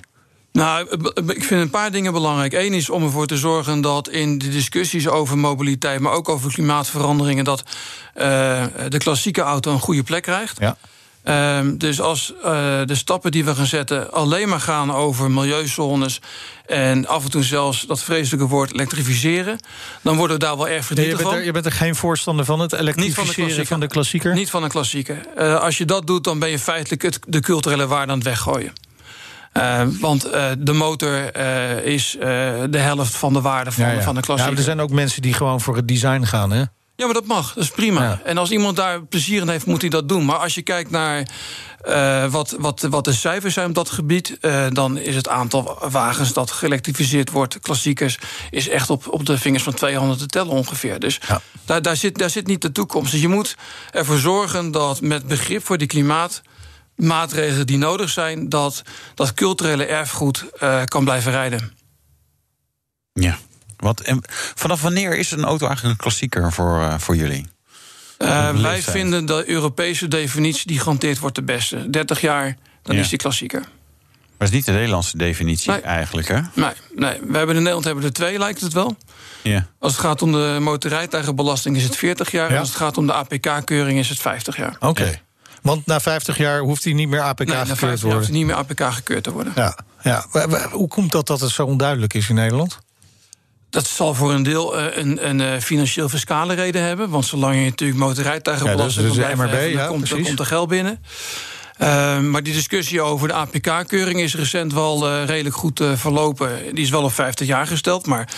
Nou, ik vind een paar dingen belangrijk. Eén is om ervoor te zorgen dat in de discussies over mobiliteit, maar ook over klimaatveranderingen, dat uh, de klassieke auto een goede plek krijgt. Ja. Um, dus als uh, de stappen die we gaan zetten alleen maar gaan over milieuzones en af en toe zelfs dat vreselijke woord elektrificeren, dan worden we daar wel erg verdrietig nee, je bent er, Je bent er geen voorstander van, het elektrificeren van de, van de klassieker? Niet van een klassieker. Uh, als je dat doet, dan ben je feitelijk het, de culturele waarde aan het weggooien. Uh, want uh, de motor uh, is de helft van de waarde van, ja, ja. van de klassieker. Ja, er zijn ook mensen die gewoon voor het design gaan, hè? Ja, maar dat mag. Dat is prima. En als iemand daar plezier in heeft, moet hij dat doen. Maar als je kijkt naar uh, wat, wat, wat de cijfers zijn op dat gebied, uh, dan is het aantal wagens dat geëlektrificeerd wordt, klassiekers, is echt op, op de vingers van 200 te tellen ongeveer. Dus ja. daar, daar, zit, daar zit niet de toekomst. Dus je moet ervoor zorgen dat met begrip voor die klimaatmaatregelen die nodig zijn, dat dat culturele erfgoed uh, kan blijven rijden. Ja. Wat, en vanaf wanneer is een auto eigenlijk een klassieker voor, uh, voor jullie? Uh, wij vinden de Europese definitie die gehanteerd wordt de beste. 30 jaar, dan ja. is die klassieker. Maar is niet de Nederlandse definitie nee. eigenlijk, hè? Nee, nee, we hebben in Nederland hebben er twee, lijkt het wel. Ja. Als het gaat om de motorrijtuigenbelasting is het 40 jaar. Ja. Als het gaat om de APK-keuring is het 50 jaar. Oké. Okay. Want na 50 jaar hoeft hij niet meer APK nee, gekeurd te worden. hoeft hij niet meer APK gekeurd te worden. Ja, ja. Hoe komt dat dat het zo onduidelijk is in Nederland? Dat zal voor een deel uh, een, een uh, financieel fiscale reden hebben. Want zolang je natuurlijk motorrijtuigenbelasting ja, dus, dus MRB, ja, komt, dan komt er geld binnen. Uh, maar die discussie over de APK-keuring is recent wel uh, redelijk goed uh, verlopen. Die is wel op 50 jaar gesteld, maar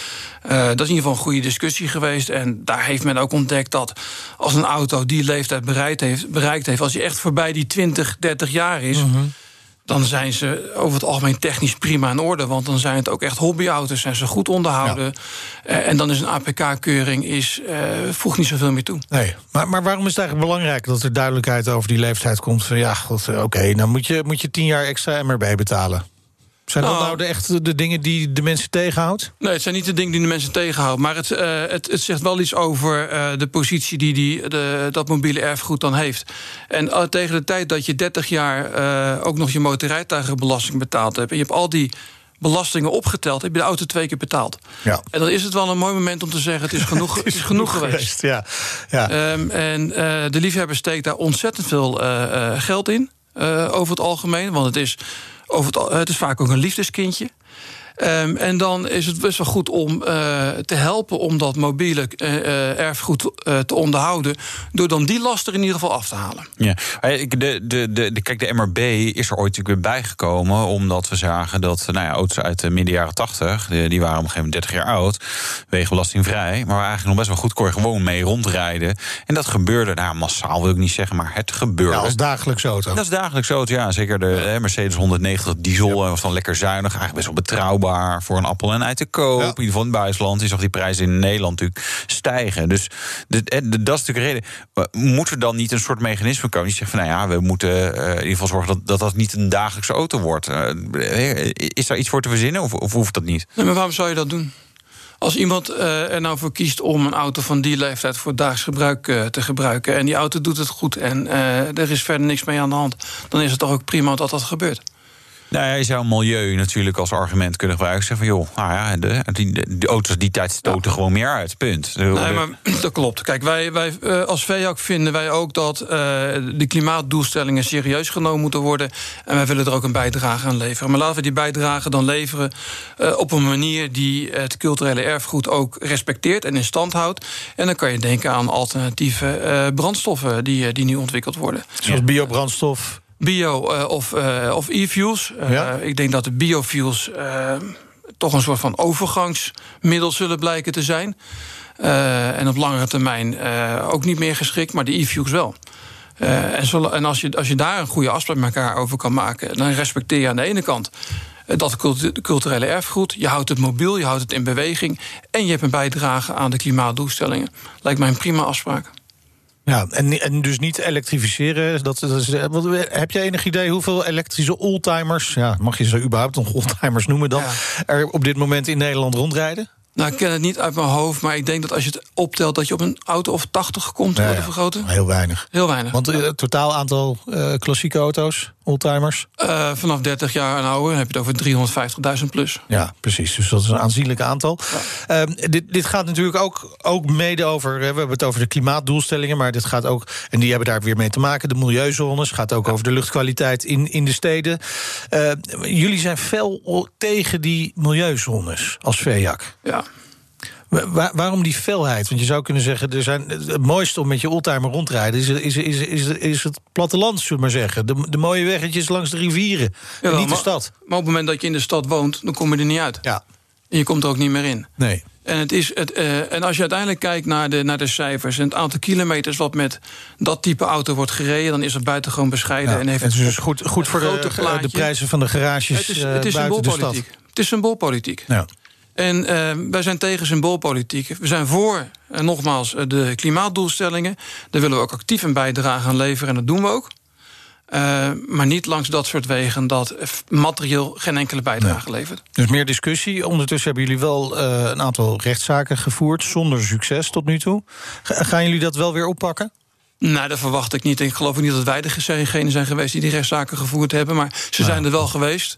dat is in ieder geval een goede discussie geweest. En daar heeft men ook ontdekt dat als een auto die leeftijd bereikt heeft, bereikt heeft als hij echt voorbij die 20, 30 jaar is. Mm -hmm dan zijn ze over het algemeen technisch prima in orde. Want dan zijn het ook echt hobbyauto's, zijn ze goed onderhouden. Ja. Uh, en dan is een APK-keuring is, uh, voegt niet zoveel meer toe. Nee, maar, maar waarom is het eigenlijk belangrijk dat er duidelijkheid over die leeftijd komt? Van ja, oké, okay, dan moet je, moet je tien jaar extra MRB betalen. Zijn dat nou, de, echt de dingen die de mensen tegenhoudt? Nee, het zijn niet de dingen die de mensen tegenhouden. Maar het, uh, het, het, zegt wel iets over uh, de positie die, die de, dat mobiele erfgoed dan heeft. En uh, tegen de tijd dat je 30 jaar ook nog je motorrijtuigenbelasting betaald hebt... en je hebt al die belastingen opgeteld, heb je de auto twee keer betaald. Ja. En dan is het wel een mooi moment om te zeggen: het is genoeg, het is genoeg geweest. Ja. Ja. Um, en de liefhebber steekt daar ontzettend veel geld in, over het algemeen. Want het is over het, het is vaak ook een liefdeskindje. Um, en dan is het best wel goed om uh, te helpen om dat mobiele uh, erfgoed uh, te onderhouden. Door dan die last er in ieder geval af te halen. Ja, de, de, de, de, kijk, de MRB is er ooit natuurlijk weer bijgekomen. Omdat we zagen dat nou ja, auto's uit de midden jaren 80, die, die waren op een gegeven moment 30 jaar oud, wegenbelastingvrij. Maar eigenlijk nog best wel goed kon je gewoon mee rondrijden. En dat gebeurde, nou massaal wil ik niet zeggen, maar het gebeurde. Ja, als dagelijkse auto. Dat is dagelijks auto, ja. Zeker de ja. Mercedes 190 diesel ja. was dan lekker zuinig, eigenlijk best wel betrouwbaar voor een appel en ei te koop. Ja. In ieder geval in het buitenland. Je zag die prijzen in Nederland natuurlijk stijgen. Dus de, de, dat is natuurlijk reden. Moeten we dan niet een soort mechanisme komen die zegt van nou ja, we moeten uh, in ieder geval zorgen dat, dat dat niet een dagelijkse auto wordt. Uh, is daar iets voor te verzinnen of, of hoeft dat niet? Nee, maar waarom zou je dat doen? Als iemand uh, er nou voor kiest om een auto van die leeftijd voor daags gebruik uh, te gebruiken. en die auto doet het goed en uh, er is verder niks mee aan de hand. dan is het toch ook prima dat dat gebeurt. Nou ja, je zou milieu natuurlijk als argument kunnen gebruiken. Zeggen van joh, nou ja, de, de, de auto's die tijd stoten ja. gewoon meer uit. Punt. Nee, maar dat klopt. Kijk, wij, wij uh, als VEAC vinden wij ook dat uh, de klimaatdoelstellingen serieus genomen moeten worden. En wij willen er ook een bijdrage aan leveren. Maar laten we die bijdrage dan leveren uh, op een manier die het culturele erfgoed ook respecteert en in stand houdt. En dan kan je denken aan alternatieve brandstoffen die, die nu ontwikkeld worden. Zoals biobrandstof bio uh, of, uh, of e-fuels. Ja? Ik denk dat de biofuels toch een soort van overgangsmiddel zullen blijken te zijn. en op langere termijn ook niet meer geschikt, maar de e-fuels wel. en, zo, en als, je, als je daar een goede afspraak met elkaar over kan maken, dan respecteer je aan de ene kant dat culturele erfgoed. Je houdt het mobiel, je houdt het in beweging. En je hebt een bijdrage aan de klimaatdoelstellingen. Lijkt mij een prima afspraak. Ja, en, en dus niet elektrificeren. Dat, dat is, heb je enig idee hoeveel elektrische oldtimers... ja, mag je ze überhaupt nog oldtimers noemen dan... Ja. er op dit moment in Nederland rondrijden? Nou, ik ken het niet uit mijn hoofd, maar ik denk dat als je het optelt... dat je op een auto of 80 komt ja, worden vergroten. Heel weinig. Heel weinig. Want het uh, totaal aantal uh, klassieke auto's, oldtimers? Uh, vanaf 30 jaar en ouder heb je het over 350.000 plus. Ja, precies. Dus dat is een aanzienlijk aantal. Ja. dit, dit gaat natuurlijk ook, ook mede over... we hebben het over de klimaatdoelstellingen... maar dit gaat ook, en die hebben daar weer mee te maken... de milieuzones, gaat ook ja. over de luchtkwaliteit in, in de steden. jullie zijn fel tegen die milieuzones als VEAC. Ja. Waar, waarom die felheid? Want je zou kunnen zeggen, er zijn, het mooiste om met je oldtimer rondrijden... is, is, is, is, is het platteland, zullen we maar zeggen. De, de mooie weggetjes langs de rivieren, ja, niet maar, de stad. Maar op het moment dat je in de stad woont, dan kom je er niet uit. Ja. En je komt er ook niet meer in. Nee. En, het is het, uh, en als je uiteindelijk kijkt naar de, naar de cijfers en het aantal kilometers wat met dat type auto wordt gereden, dan is het buitengewoon bescheiden. en heeft het is dus goed, goed voor de, de, prijzen van de garages. Het is, het is symboolpolitiek. Het is symboolpolitiek. Ja. En uh, wij zijn tegen symboolpolitiek. We zijn voor, en nogmaals, de klimaatdoelstellingen. Daar willen we ook actief een bijdrage aan leveren en dat doen we ook. Uh, maar niet langs dat soort wegen dat materieel geen enkele bijdrage levert. Dus meer discussie. Ondertussen hebben jullie wel uh, een aantal rechtszaken gevoerd, zonder succes tot nu toe. gaan jullie dat wel weer oppakken? Nou, dat verwacht ik niet. Ik geloof niet dat wij degene zijn geweest die die rechtszaken gevoerd hebben. Maar ze zijn er wel geweest.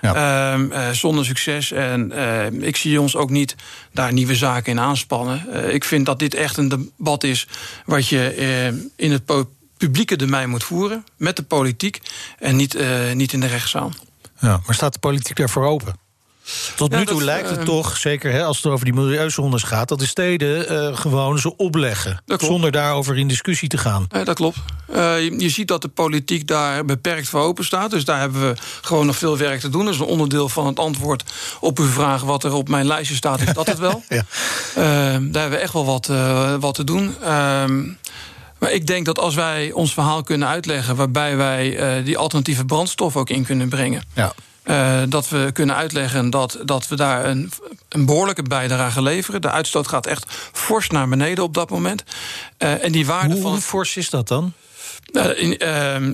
Ja. Uh, zonder succes. En uh, ik zie ons ook niet daar nieuwe zaken in aanspannen. Uh, ik vind dat dit echt een debat is wat je in het publieke domein moet voeren. Met de politiek en niet, niet in de rechtszaal. Ja, maar staat de politiek daarvoor open? Tot nu toe lijkt het uh, toch, zeker hè, als het over die milieuzones gaat... dat de steden uh, gewoon ze opleggen. Zonder daarover in discussie te gaan. Ja, dat klopt. Uh, je, je, ziet dat de politiek daar beperkt voor open staat. Dus daar hebben we gewoon nog veel werk te doen. Dat is een onderdeel van het antwoord op uw vraag... wat er op mijn lijstje staat, is dat het wel. ja. daar hebben we echt wel wat, wat te doen. Ehm, maar ik denk dat als wij ons verhaal kunnen uitleggen... waarbij wij die alternatieve brandstof ook in kunnen brengen... Ja. Uh, dat we kunnen uitleggen dat, dat we daar een, een behoorlijke bijdrage leveren. De uitstoot gaat echt fors naar beneden op dat moment. Uh, en die waarde hoe, van. Hoe fors is dat dan? Uh, in,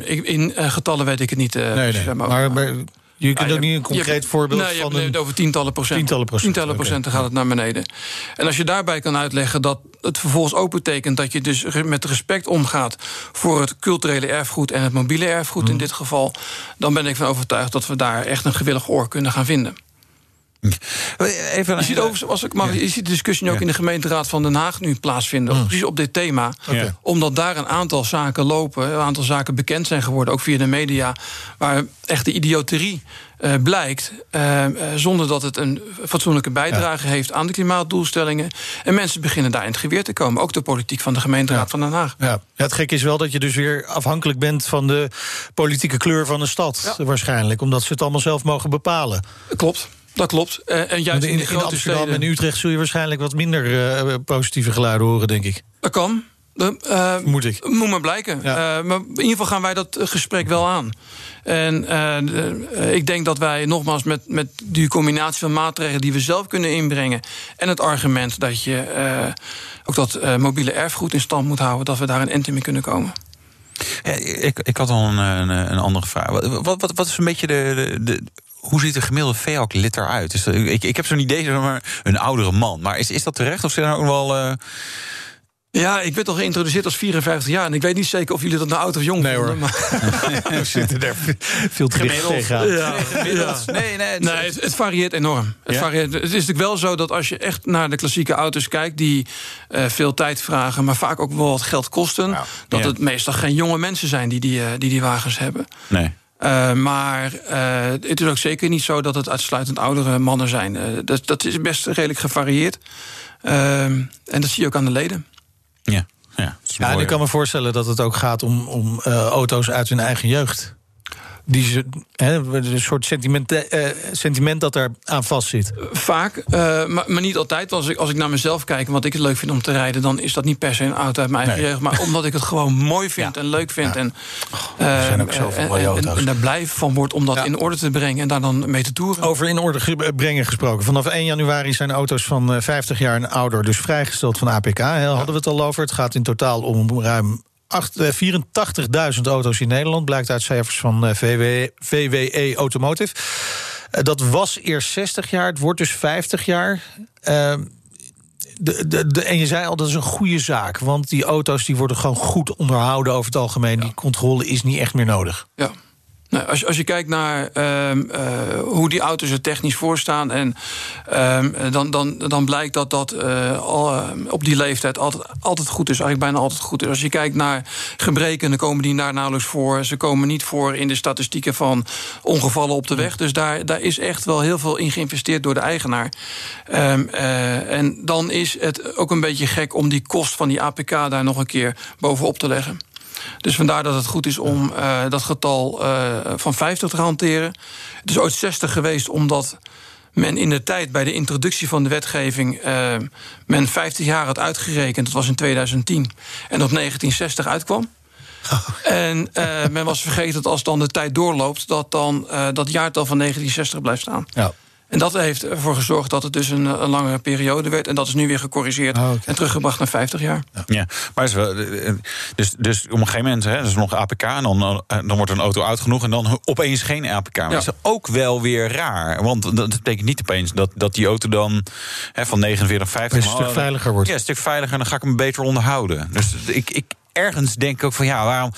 in, in getallen weet ik het niet. nee, nee. Maar, maar je kunt ook niet een concreet voorbeeld nee, van. Nee, het over tientallen procent. Tientallen procent. Tientallen procenten gaat het naar beneden. En als je daarbij kan uitleggen dat het vervolgens ook betekent dat je dus met respect omgaat voor het culturele erfgoed en het mobiele erfgoed in mhm. dit geval, dan ben ik van overtuigd dat we daar echt een gewillig oor kunnen gaan vinden. Even je, ziet over, als ik mag, je ziet de discussie ook in de gemeenteraad van Den Haag nu plaatsvinden. Mm. Precies op dit thema. Omdat daar een aantal zaken lopen, een aantal zaken bekend zijn geworden, ook via de media, waar echt de idioterie uh, blijkt. Uh, zonder dat het een fatsoenlijke bijdrage heeft aan de klimaatdoelstellingen. En mensen beginnen daar in het geweer te komen. Ook de politiek van de gemeenteraad van Den Haag. Ja. ja. het gek is wel dat je dus weer afhankelijk bent van de politieke kleur van de stad. Waarschijnlijk, omdat ze het allemaal zelf mogen bepalen. Klopt. Dat klopt. Uh, en juist in, in, de grote Amsterdam steden... en Utrecht zul je waarschijnlijk wat minder uh, positieve geluiden horen, denk ik. Dat kan. Uh, moet ik. Moet maar blijken. Ja. maar in ieder geval gaan wij dat gesprek wel aan. En ik denk dat wij nogmaals met, met die combinatie van maatregelen die we zelf kunnen inbrengen. en het argument dat je ook dat mobiele erfgoed in stand moet houden. dat we daar een ente mee kunnen komen. ik, ik had al een, een, een andere vraag. Wat, wat, wat is een beetje de, de, hoe ziet de gemiddelde VEAC-lid eruit? Is ik, ik heb zo'n idee, maar een oudere man. Maar is, is dat terecht? Of zijn er ook wel... Uh... Ja, ik werd al geïntroduceerd als 54 jaar. En ik weet niet zeker of jullie dat nou oud of jong nee, vinden. Hoor. Maar... We zitten daar veel te dicht tegenaan. Ja. Ja. Nee, nee, het, nee het, het, varieert enorm. Het, varieert. het is natuurlijk wel zo dat als je echt naar de klassieke auto's kijkt... die uh, veel tijd vragen, maar vaak ook wel wat geld kosten... dat het meestal geen jonge mensen zijn die die, uh, die, die wagens hebben. Nee. Uh, maar uh, het is ook zeker niet zo dat het uitsluitend oudere mannen zijn. Uh, dat, dat, is best redelijk gevarieerd. en dat zie je ook aan de leden. Ja, ja, ja en ik kan me voorstellen dat het ook gaat om, om auto's uit hun eigen jeugd die ze, een soort sentiment, uh, sentiment dat er aan vastzit. Vaak, uh, maar, maar, niet altijd. Als ik, als ik naar mezelf kijk en wat ik het leuk vind om te rijden... dan is dat niet per se een auto uit mijn eigen jeugd. Maar omdat ik het gewoon mooi vind en leuk vind. Ja. En, uh, er zijn ook zoveel mooie auto's. En, en, daar blij van wordt om dat in orde te brengen... en daar dan mee te toeren. Over in orde brengen gesproken. Vanaf 1 januari zijn auto's van 50 jaar en ouder... dus vrijgesteld van APK. Hadden we het al over. Het gaat in totaal om ruim 84.000 eh, auto's in Nederland, blijkt uit cijfers van VW, VWE Automotive. Eh, dat was eerst 60 jaar, het wordt dus 50 jaar. Ehm, de, de, de, en je zei al, dat is een goede zaak. Want die auto's die worden gewoon goed onderhouden over het algemeen. Die controle is niet echt meer nodig. Ja, nou, als, als je kijkt naar uh, uh, hoe die auto's er technisch voor staan, en, uh, dan, dan, dan blijkt dat dat al, ehm, op die leeftijd altijd, altijd goed is. Eigenlijk bijna altijd goed is. Als je kijkt naar gebreken, dan komen die daar nauwelijks voor. Ze komen niet voor in de statistieken van ongevallen op de weg. Dus daar, daar is echt wel heel veel in geïnvesteerd door de eigenaar. Uh, en dan is het ook een beetje gek om die kost van die APK daar nog een keer bovenop te leggen. Dus vandaar dat het goed is om uh, dat getal uh, van 50 te hanteren. Het is ooit 60 geweest omdat men in de tijd bij de introductie van de wetgeving uh, men 50 jaar had uitgerekend, dat was in 2010, en op 1960 uitkwam. Oh. En men was vergeten dat als dan de tijd doorloopt, dat dan dat jaartal van 1960 blijft staan. Ja. En dat heeft ervoor gezorgd dat het dus een, een langere periode werd. En dat is nu weer gecorrigeerd oh, en teruggebracht naar 50 jaar. Ja, ja maar is wel, dus, dus op een gegeven moment, hè, is nog APK... en dan, dan wordt een auto oud genoeg en dan opeens geen APK. Maar dat is ook wel weer raar. Want dat betekent niet opeens dat, dat die auto dan hè, van 49, 50... Een stuk veiliger wordt. Ja, een stuk veiliger en dan ga ik hem beter onderhouden. Dus ik, ik, ergens denk ik ook van ja, waarom.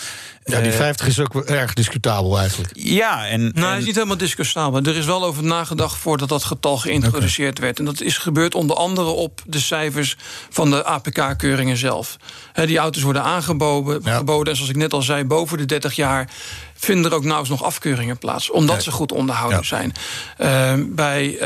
Ja, die 50 eh, is ook erg discutabel eigenlijk. Ja, en. Nou, het is niet helemaal discutabel. Er is wel over nagedacht voordat dat getal geïntroduceerd werd. En dat is gebeurd onder andere op de cijfers van de APK-keuringen zelf. die auto's worden aangeboden. Geboden, en zoals ik net al zei, boven de 30 jaar vinden er ook nauwelijks nog afkeuringen plaats. Omdat ze goed onderhouden zijn. Uh, bij uh,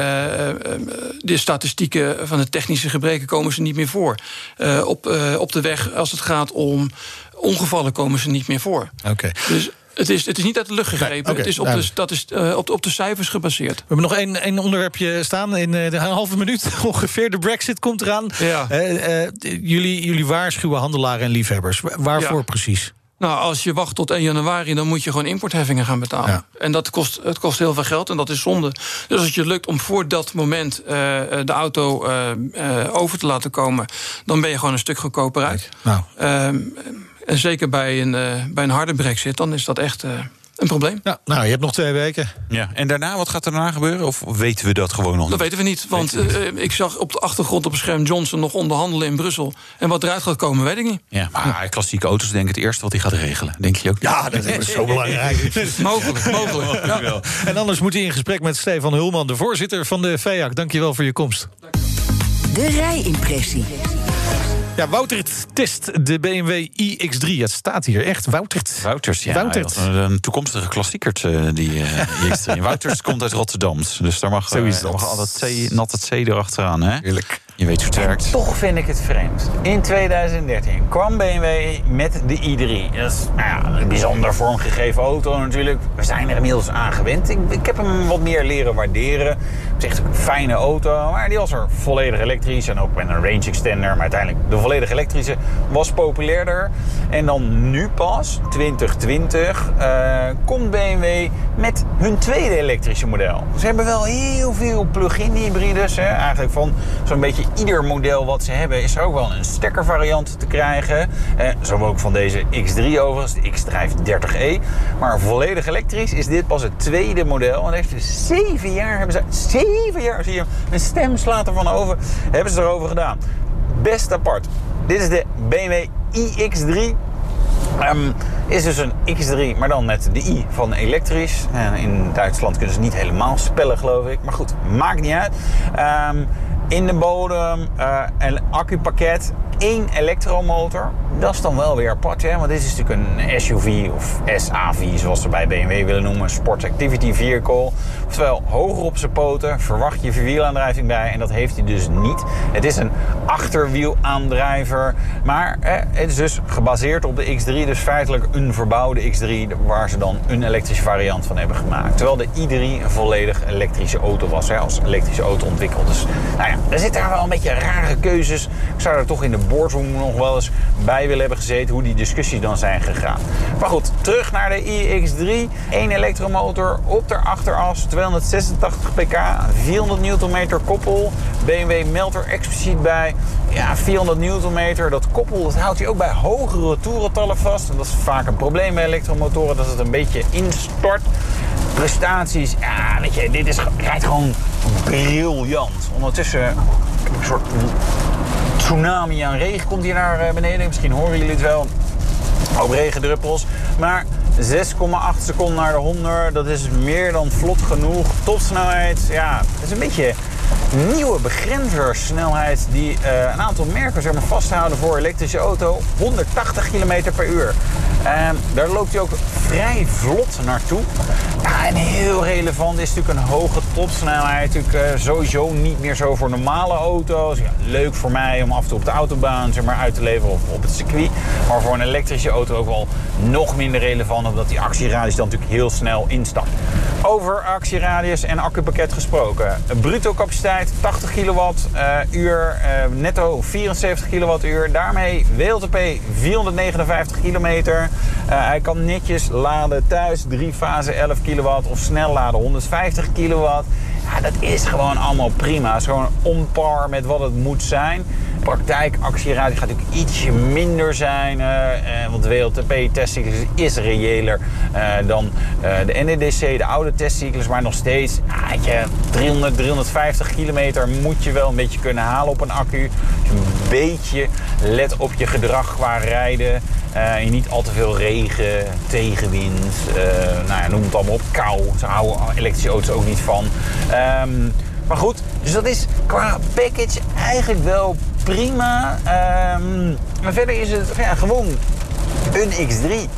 de statistieken van de technische gebreken komen ze niet meer voor. Uh, op, op de weg, als het gaat om ongevallen, komen ze niet meer voor. Oké. Dus het is, het is niet uit de lucht gegrepen. het is op de, dat is uh, op, op de cijfers gebaseerd. We hebben nog één, één onderwerpje staan in uh, de halve minuut ongeveer. De brexit komt eraan. Ja. Uh, jullie, jullie waarschuwen handelaren en liefhebbers. Waarvoor precies? Nou, als je wacht tot 1 januari, dan moet je gewoon importheffingen gaan betalen. En dat kost, het kost heel veel geld en dat is zonde. Dus als het je lukt om voor dat moment uh, de auto uh, uh, over te laten komen, dan ben je gewoon een stuk goedkoper uit. Nou. Ehm, en zeker bij een, bij een harde brexit, dan is dat echt een probleem. Ja, nou, je hebt nog twee weken. Ja. En daarna, wat gaat er daarna gebeuren? Of weten we dat gewoon nog Dat weten we niet. Want uh, ik zag op de achtergrond op het scherm Johnson nog onderhandelen in Brussel. En wat eruit gaat komen, weet ik niet. Ja, maar klassieke auto's denk ik het eerste wat hij gaat regelen. Denk je ook? Ja, dat is zo belangrijk. mogelijk, mogelijk. Ja. En anders moet hij in gesprek met Stefan Hulman, de voorzitter van de FEAC. Dankjewel voor je komst. De rijimpressie. Ja, Woutert test de BMW iX3. Het staat hier echt, Woutert. Wouters, ja. Woutert. Een toekomstige klassieker, eh, die uh, iX3. Wouters komt uit Rotterdam, dus daar mag, uh, daar mag altijd C, nat het C erachteraan. Hè? Heerlijk. Je weet hoe het werkt. toch vind ik het vreemd. In 2013 kwam BMW met de i3. Dat is nou ja, een bijzonder vormgegeven auto natuurlijk. We zijn er inmiddels aan gewend. Ik, ik heb hem wat meer leren waarderen. Het is echt een fijne auto. Maar die was er volledig elektrisch. En ook met een range extender. Maar uiteindelijk de volledig elektrische was populairder. En dan nu pas, 2020, uh, komt BMW met hun tweede elektrische model. Ze hebben wel heel veel plug-in hybrides. Hè. Eigenlijk van zo'n beetje ieder model wat ze hebben is er ook wel een stekkervariant te krijgen. Eh, zo ook van deze X3 overigens, de X-Drive 30e. Maar volledig elektrisch is dit pas het tweede model. En heeft dus zeven jaar hebben ze, zeven jaar zie je een stem slaat ervan over, hebben ze erover gedaan. Best apart. Dit is de BMW iX3 Um, is dus een X3, maar dan met de i van elektrisch. En in Duitsland kunnen ze niet helemaal spellen, geloof ik. Maar goed, maakt niet uit. Um, in de bodem, uh, een accupakket, één elektromotor. Dat is dan wel weer apart, hè? want dit is natuurlijk een SUV of SAV, zoals ze bij BMW willen noemen, Sport Activity Vehicle. Oftewel, hoger op zijn poten, verwacht je vierwielaandrijving bij en dat heeft hij dus niet. Het is een achterwielaandrijver, maar het is dus gebaseerd op de X3, dus feitelijk een verbouwde X3 waar ze dan een elektrische variant van hebben gemaakt. Terwijl de i3 een volledig elektrische auto was, hè, als elektrische auto ontwikkeld. Dus nou ja, er zitten wel een beetje rare keuzes. Ik zou er toch in de boardroom nog wel eens bij willen hebben gezeten hoe die discussies dan zijn gegaan. Maar goed, terug naar de iX3. 1 elektromotor op de achteras, 286 pk, 400 Nm koppel. BMW meldt er expliciet bij. Ja, 400 Nm, dat koppel, dat houdt hij ook bij hogere toerentallen vast. En dat is vaak een probleem bij elektromotoren, dat het een beetje instort. Prestaties, ja, weet je, dit is, rijdt gewoon briljant. Ondertussen een soort tsunami aan regen komt hier naar eh, beneden. Misschien horen jullie het wel. Ook regendruppels. Maar 6,8 seconden naar de 100, dat is meer dan vlot genoeg. Topsnelheid, ja, dat is een beetje nieuwe begrenzersnelheid die uh, een aantal merken zeg maar, vasthouden voor elektrische auto. 180 km per uur. Daar loopt hij ook vrij vlot naartoe. Ja, en heel relevant is natuurlijk een hoge topsnelheid. Natuurlijk sowieso niet meer zo voor normale auto's. Ja, leuk voor mij om af en toe op de autobaan zeg maar, uit te leveren of op het circuit. Maar voor een elektrische auto ook wel nog minder relevant... omdat die actieradius dan natuurlijk heel snel instapt. Over actieradius en accupakket gesproken. Bruto capaciteit 80 kilowatt uur, netto 74 kilowattuur. Daarmee WLTP 459 kilometer. hij kan netjes laden thuis, 3 fase 11 kilowatt of snel laden 150 kilowatt. Ja, dat is gewoon allemaal prima. Is gewoon on par met wat het moet zijn. Praktijk actieradius gaat natuurlijk ietsje minder zijn. Uh, want de WLTP-testcyclus is reëler uh, dan de NEDC, de oude testcyclus. Maar nog steeds, ah, je, 300, 350 kilometer moet je wel een beetje kunnen halen op een accu. Een beetje let op je gedrag qua rijden. Uh, niet al te veel regen, tegenwind, nou ja, noem het allemaal op. Kou, ze houden elektrische auto's ook niet van. Um, maar goed, dus dat is qua package eigenlijk wel prima. Um, maar verder is het ja, gewoon een X3.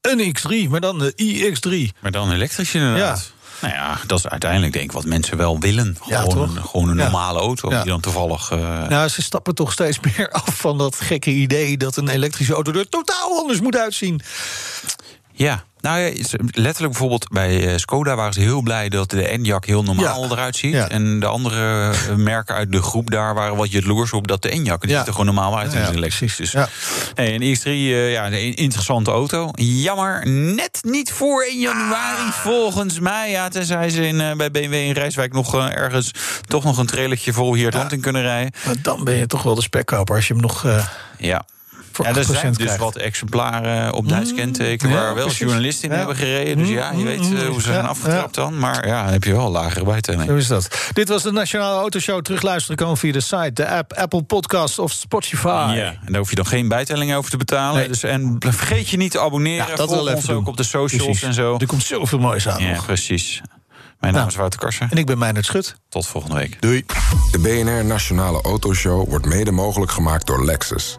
Een X3, maar dan de iX3. Maar dan elektrisch inderdaad. Ja. Nou ja, dat is uiteindelijk denk ik wat mensen wel willen. Gewoon, ja, gewoon een normale auto die dan toevallig... Uh... Nou, ze stappen toch steeds meer af van dat gekke idee... dat een elektrische auto er totaal anders moet uitzien. Ja, nou ja, letterlijk bijvoorbeeld bij eh, Skoda waren ze heel blij dat de Enyaq heel normaal eruit ziet. En de andere eh, merken uit de groep daar waren wat jaloers op dat de Enyaq. Die ziet er gewoon normaal uit in elektrisch. Dus ja. Hey, een X3, uh, ja, een interessante auto. Jammer, net niet voor 1 januari ah. volgens mij. Ja, tenzij ze in, bij BMW in Rijswijk nog ergens toch nog een trailertje vol hier het land in kunnen rijden. Maar dan ben je toch wel de spekkoper als je hem nog... Ja, ja, er zijn dus wat exemplaren op Duits mm, kenteken... waar wel journalisten in hebben gereden. Dus ja, je mm, weet mm, eh, hoe ze zijn afgetrapt dan. Maar ja, dan heb je wel lagere bijtelling. Zo is dat. Dit was de Nationale Autoshow. Terugluisteren kan via de site, de app, Apple Podcast of Spotify. Ja, en daar hoef je dan geen bijtelling over te betalen. Dus, en vergeet je niet te abonneren. Ja, dat Volg ons ook op de socials en zo. Er komt zoveel moois aan Ja, precies. Mijn naam nou, is Wouter Karsen. En ik ben Meijnerd Schut. Tot volgende week. Doei. De BNR Nationale Autoshow wordt mede mogelijk gemaakt door Lexus.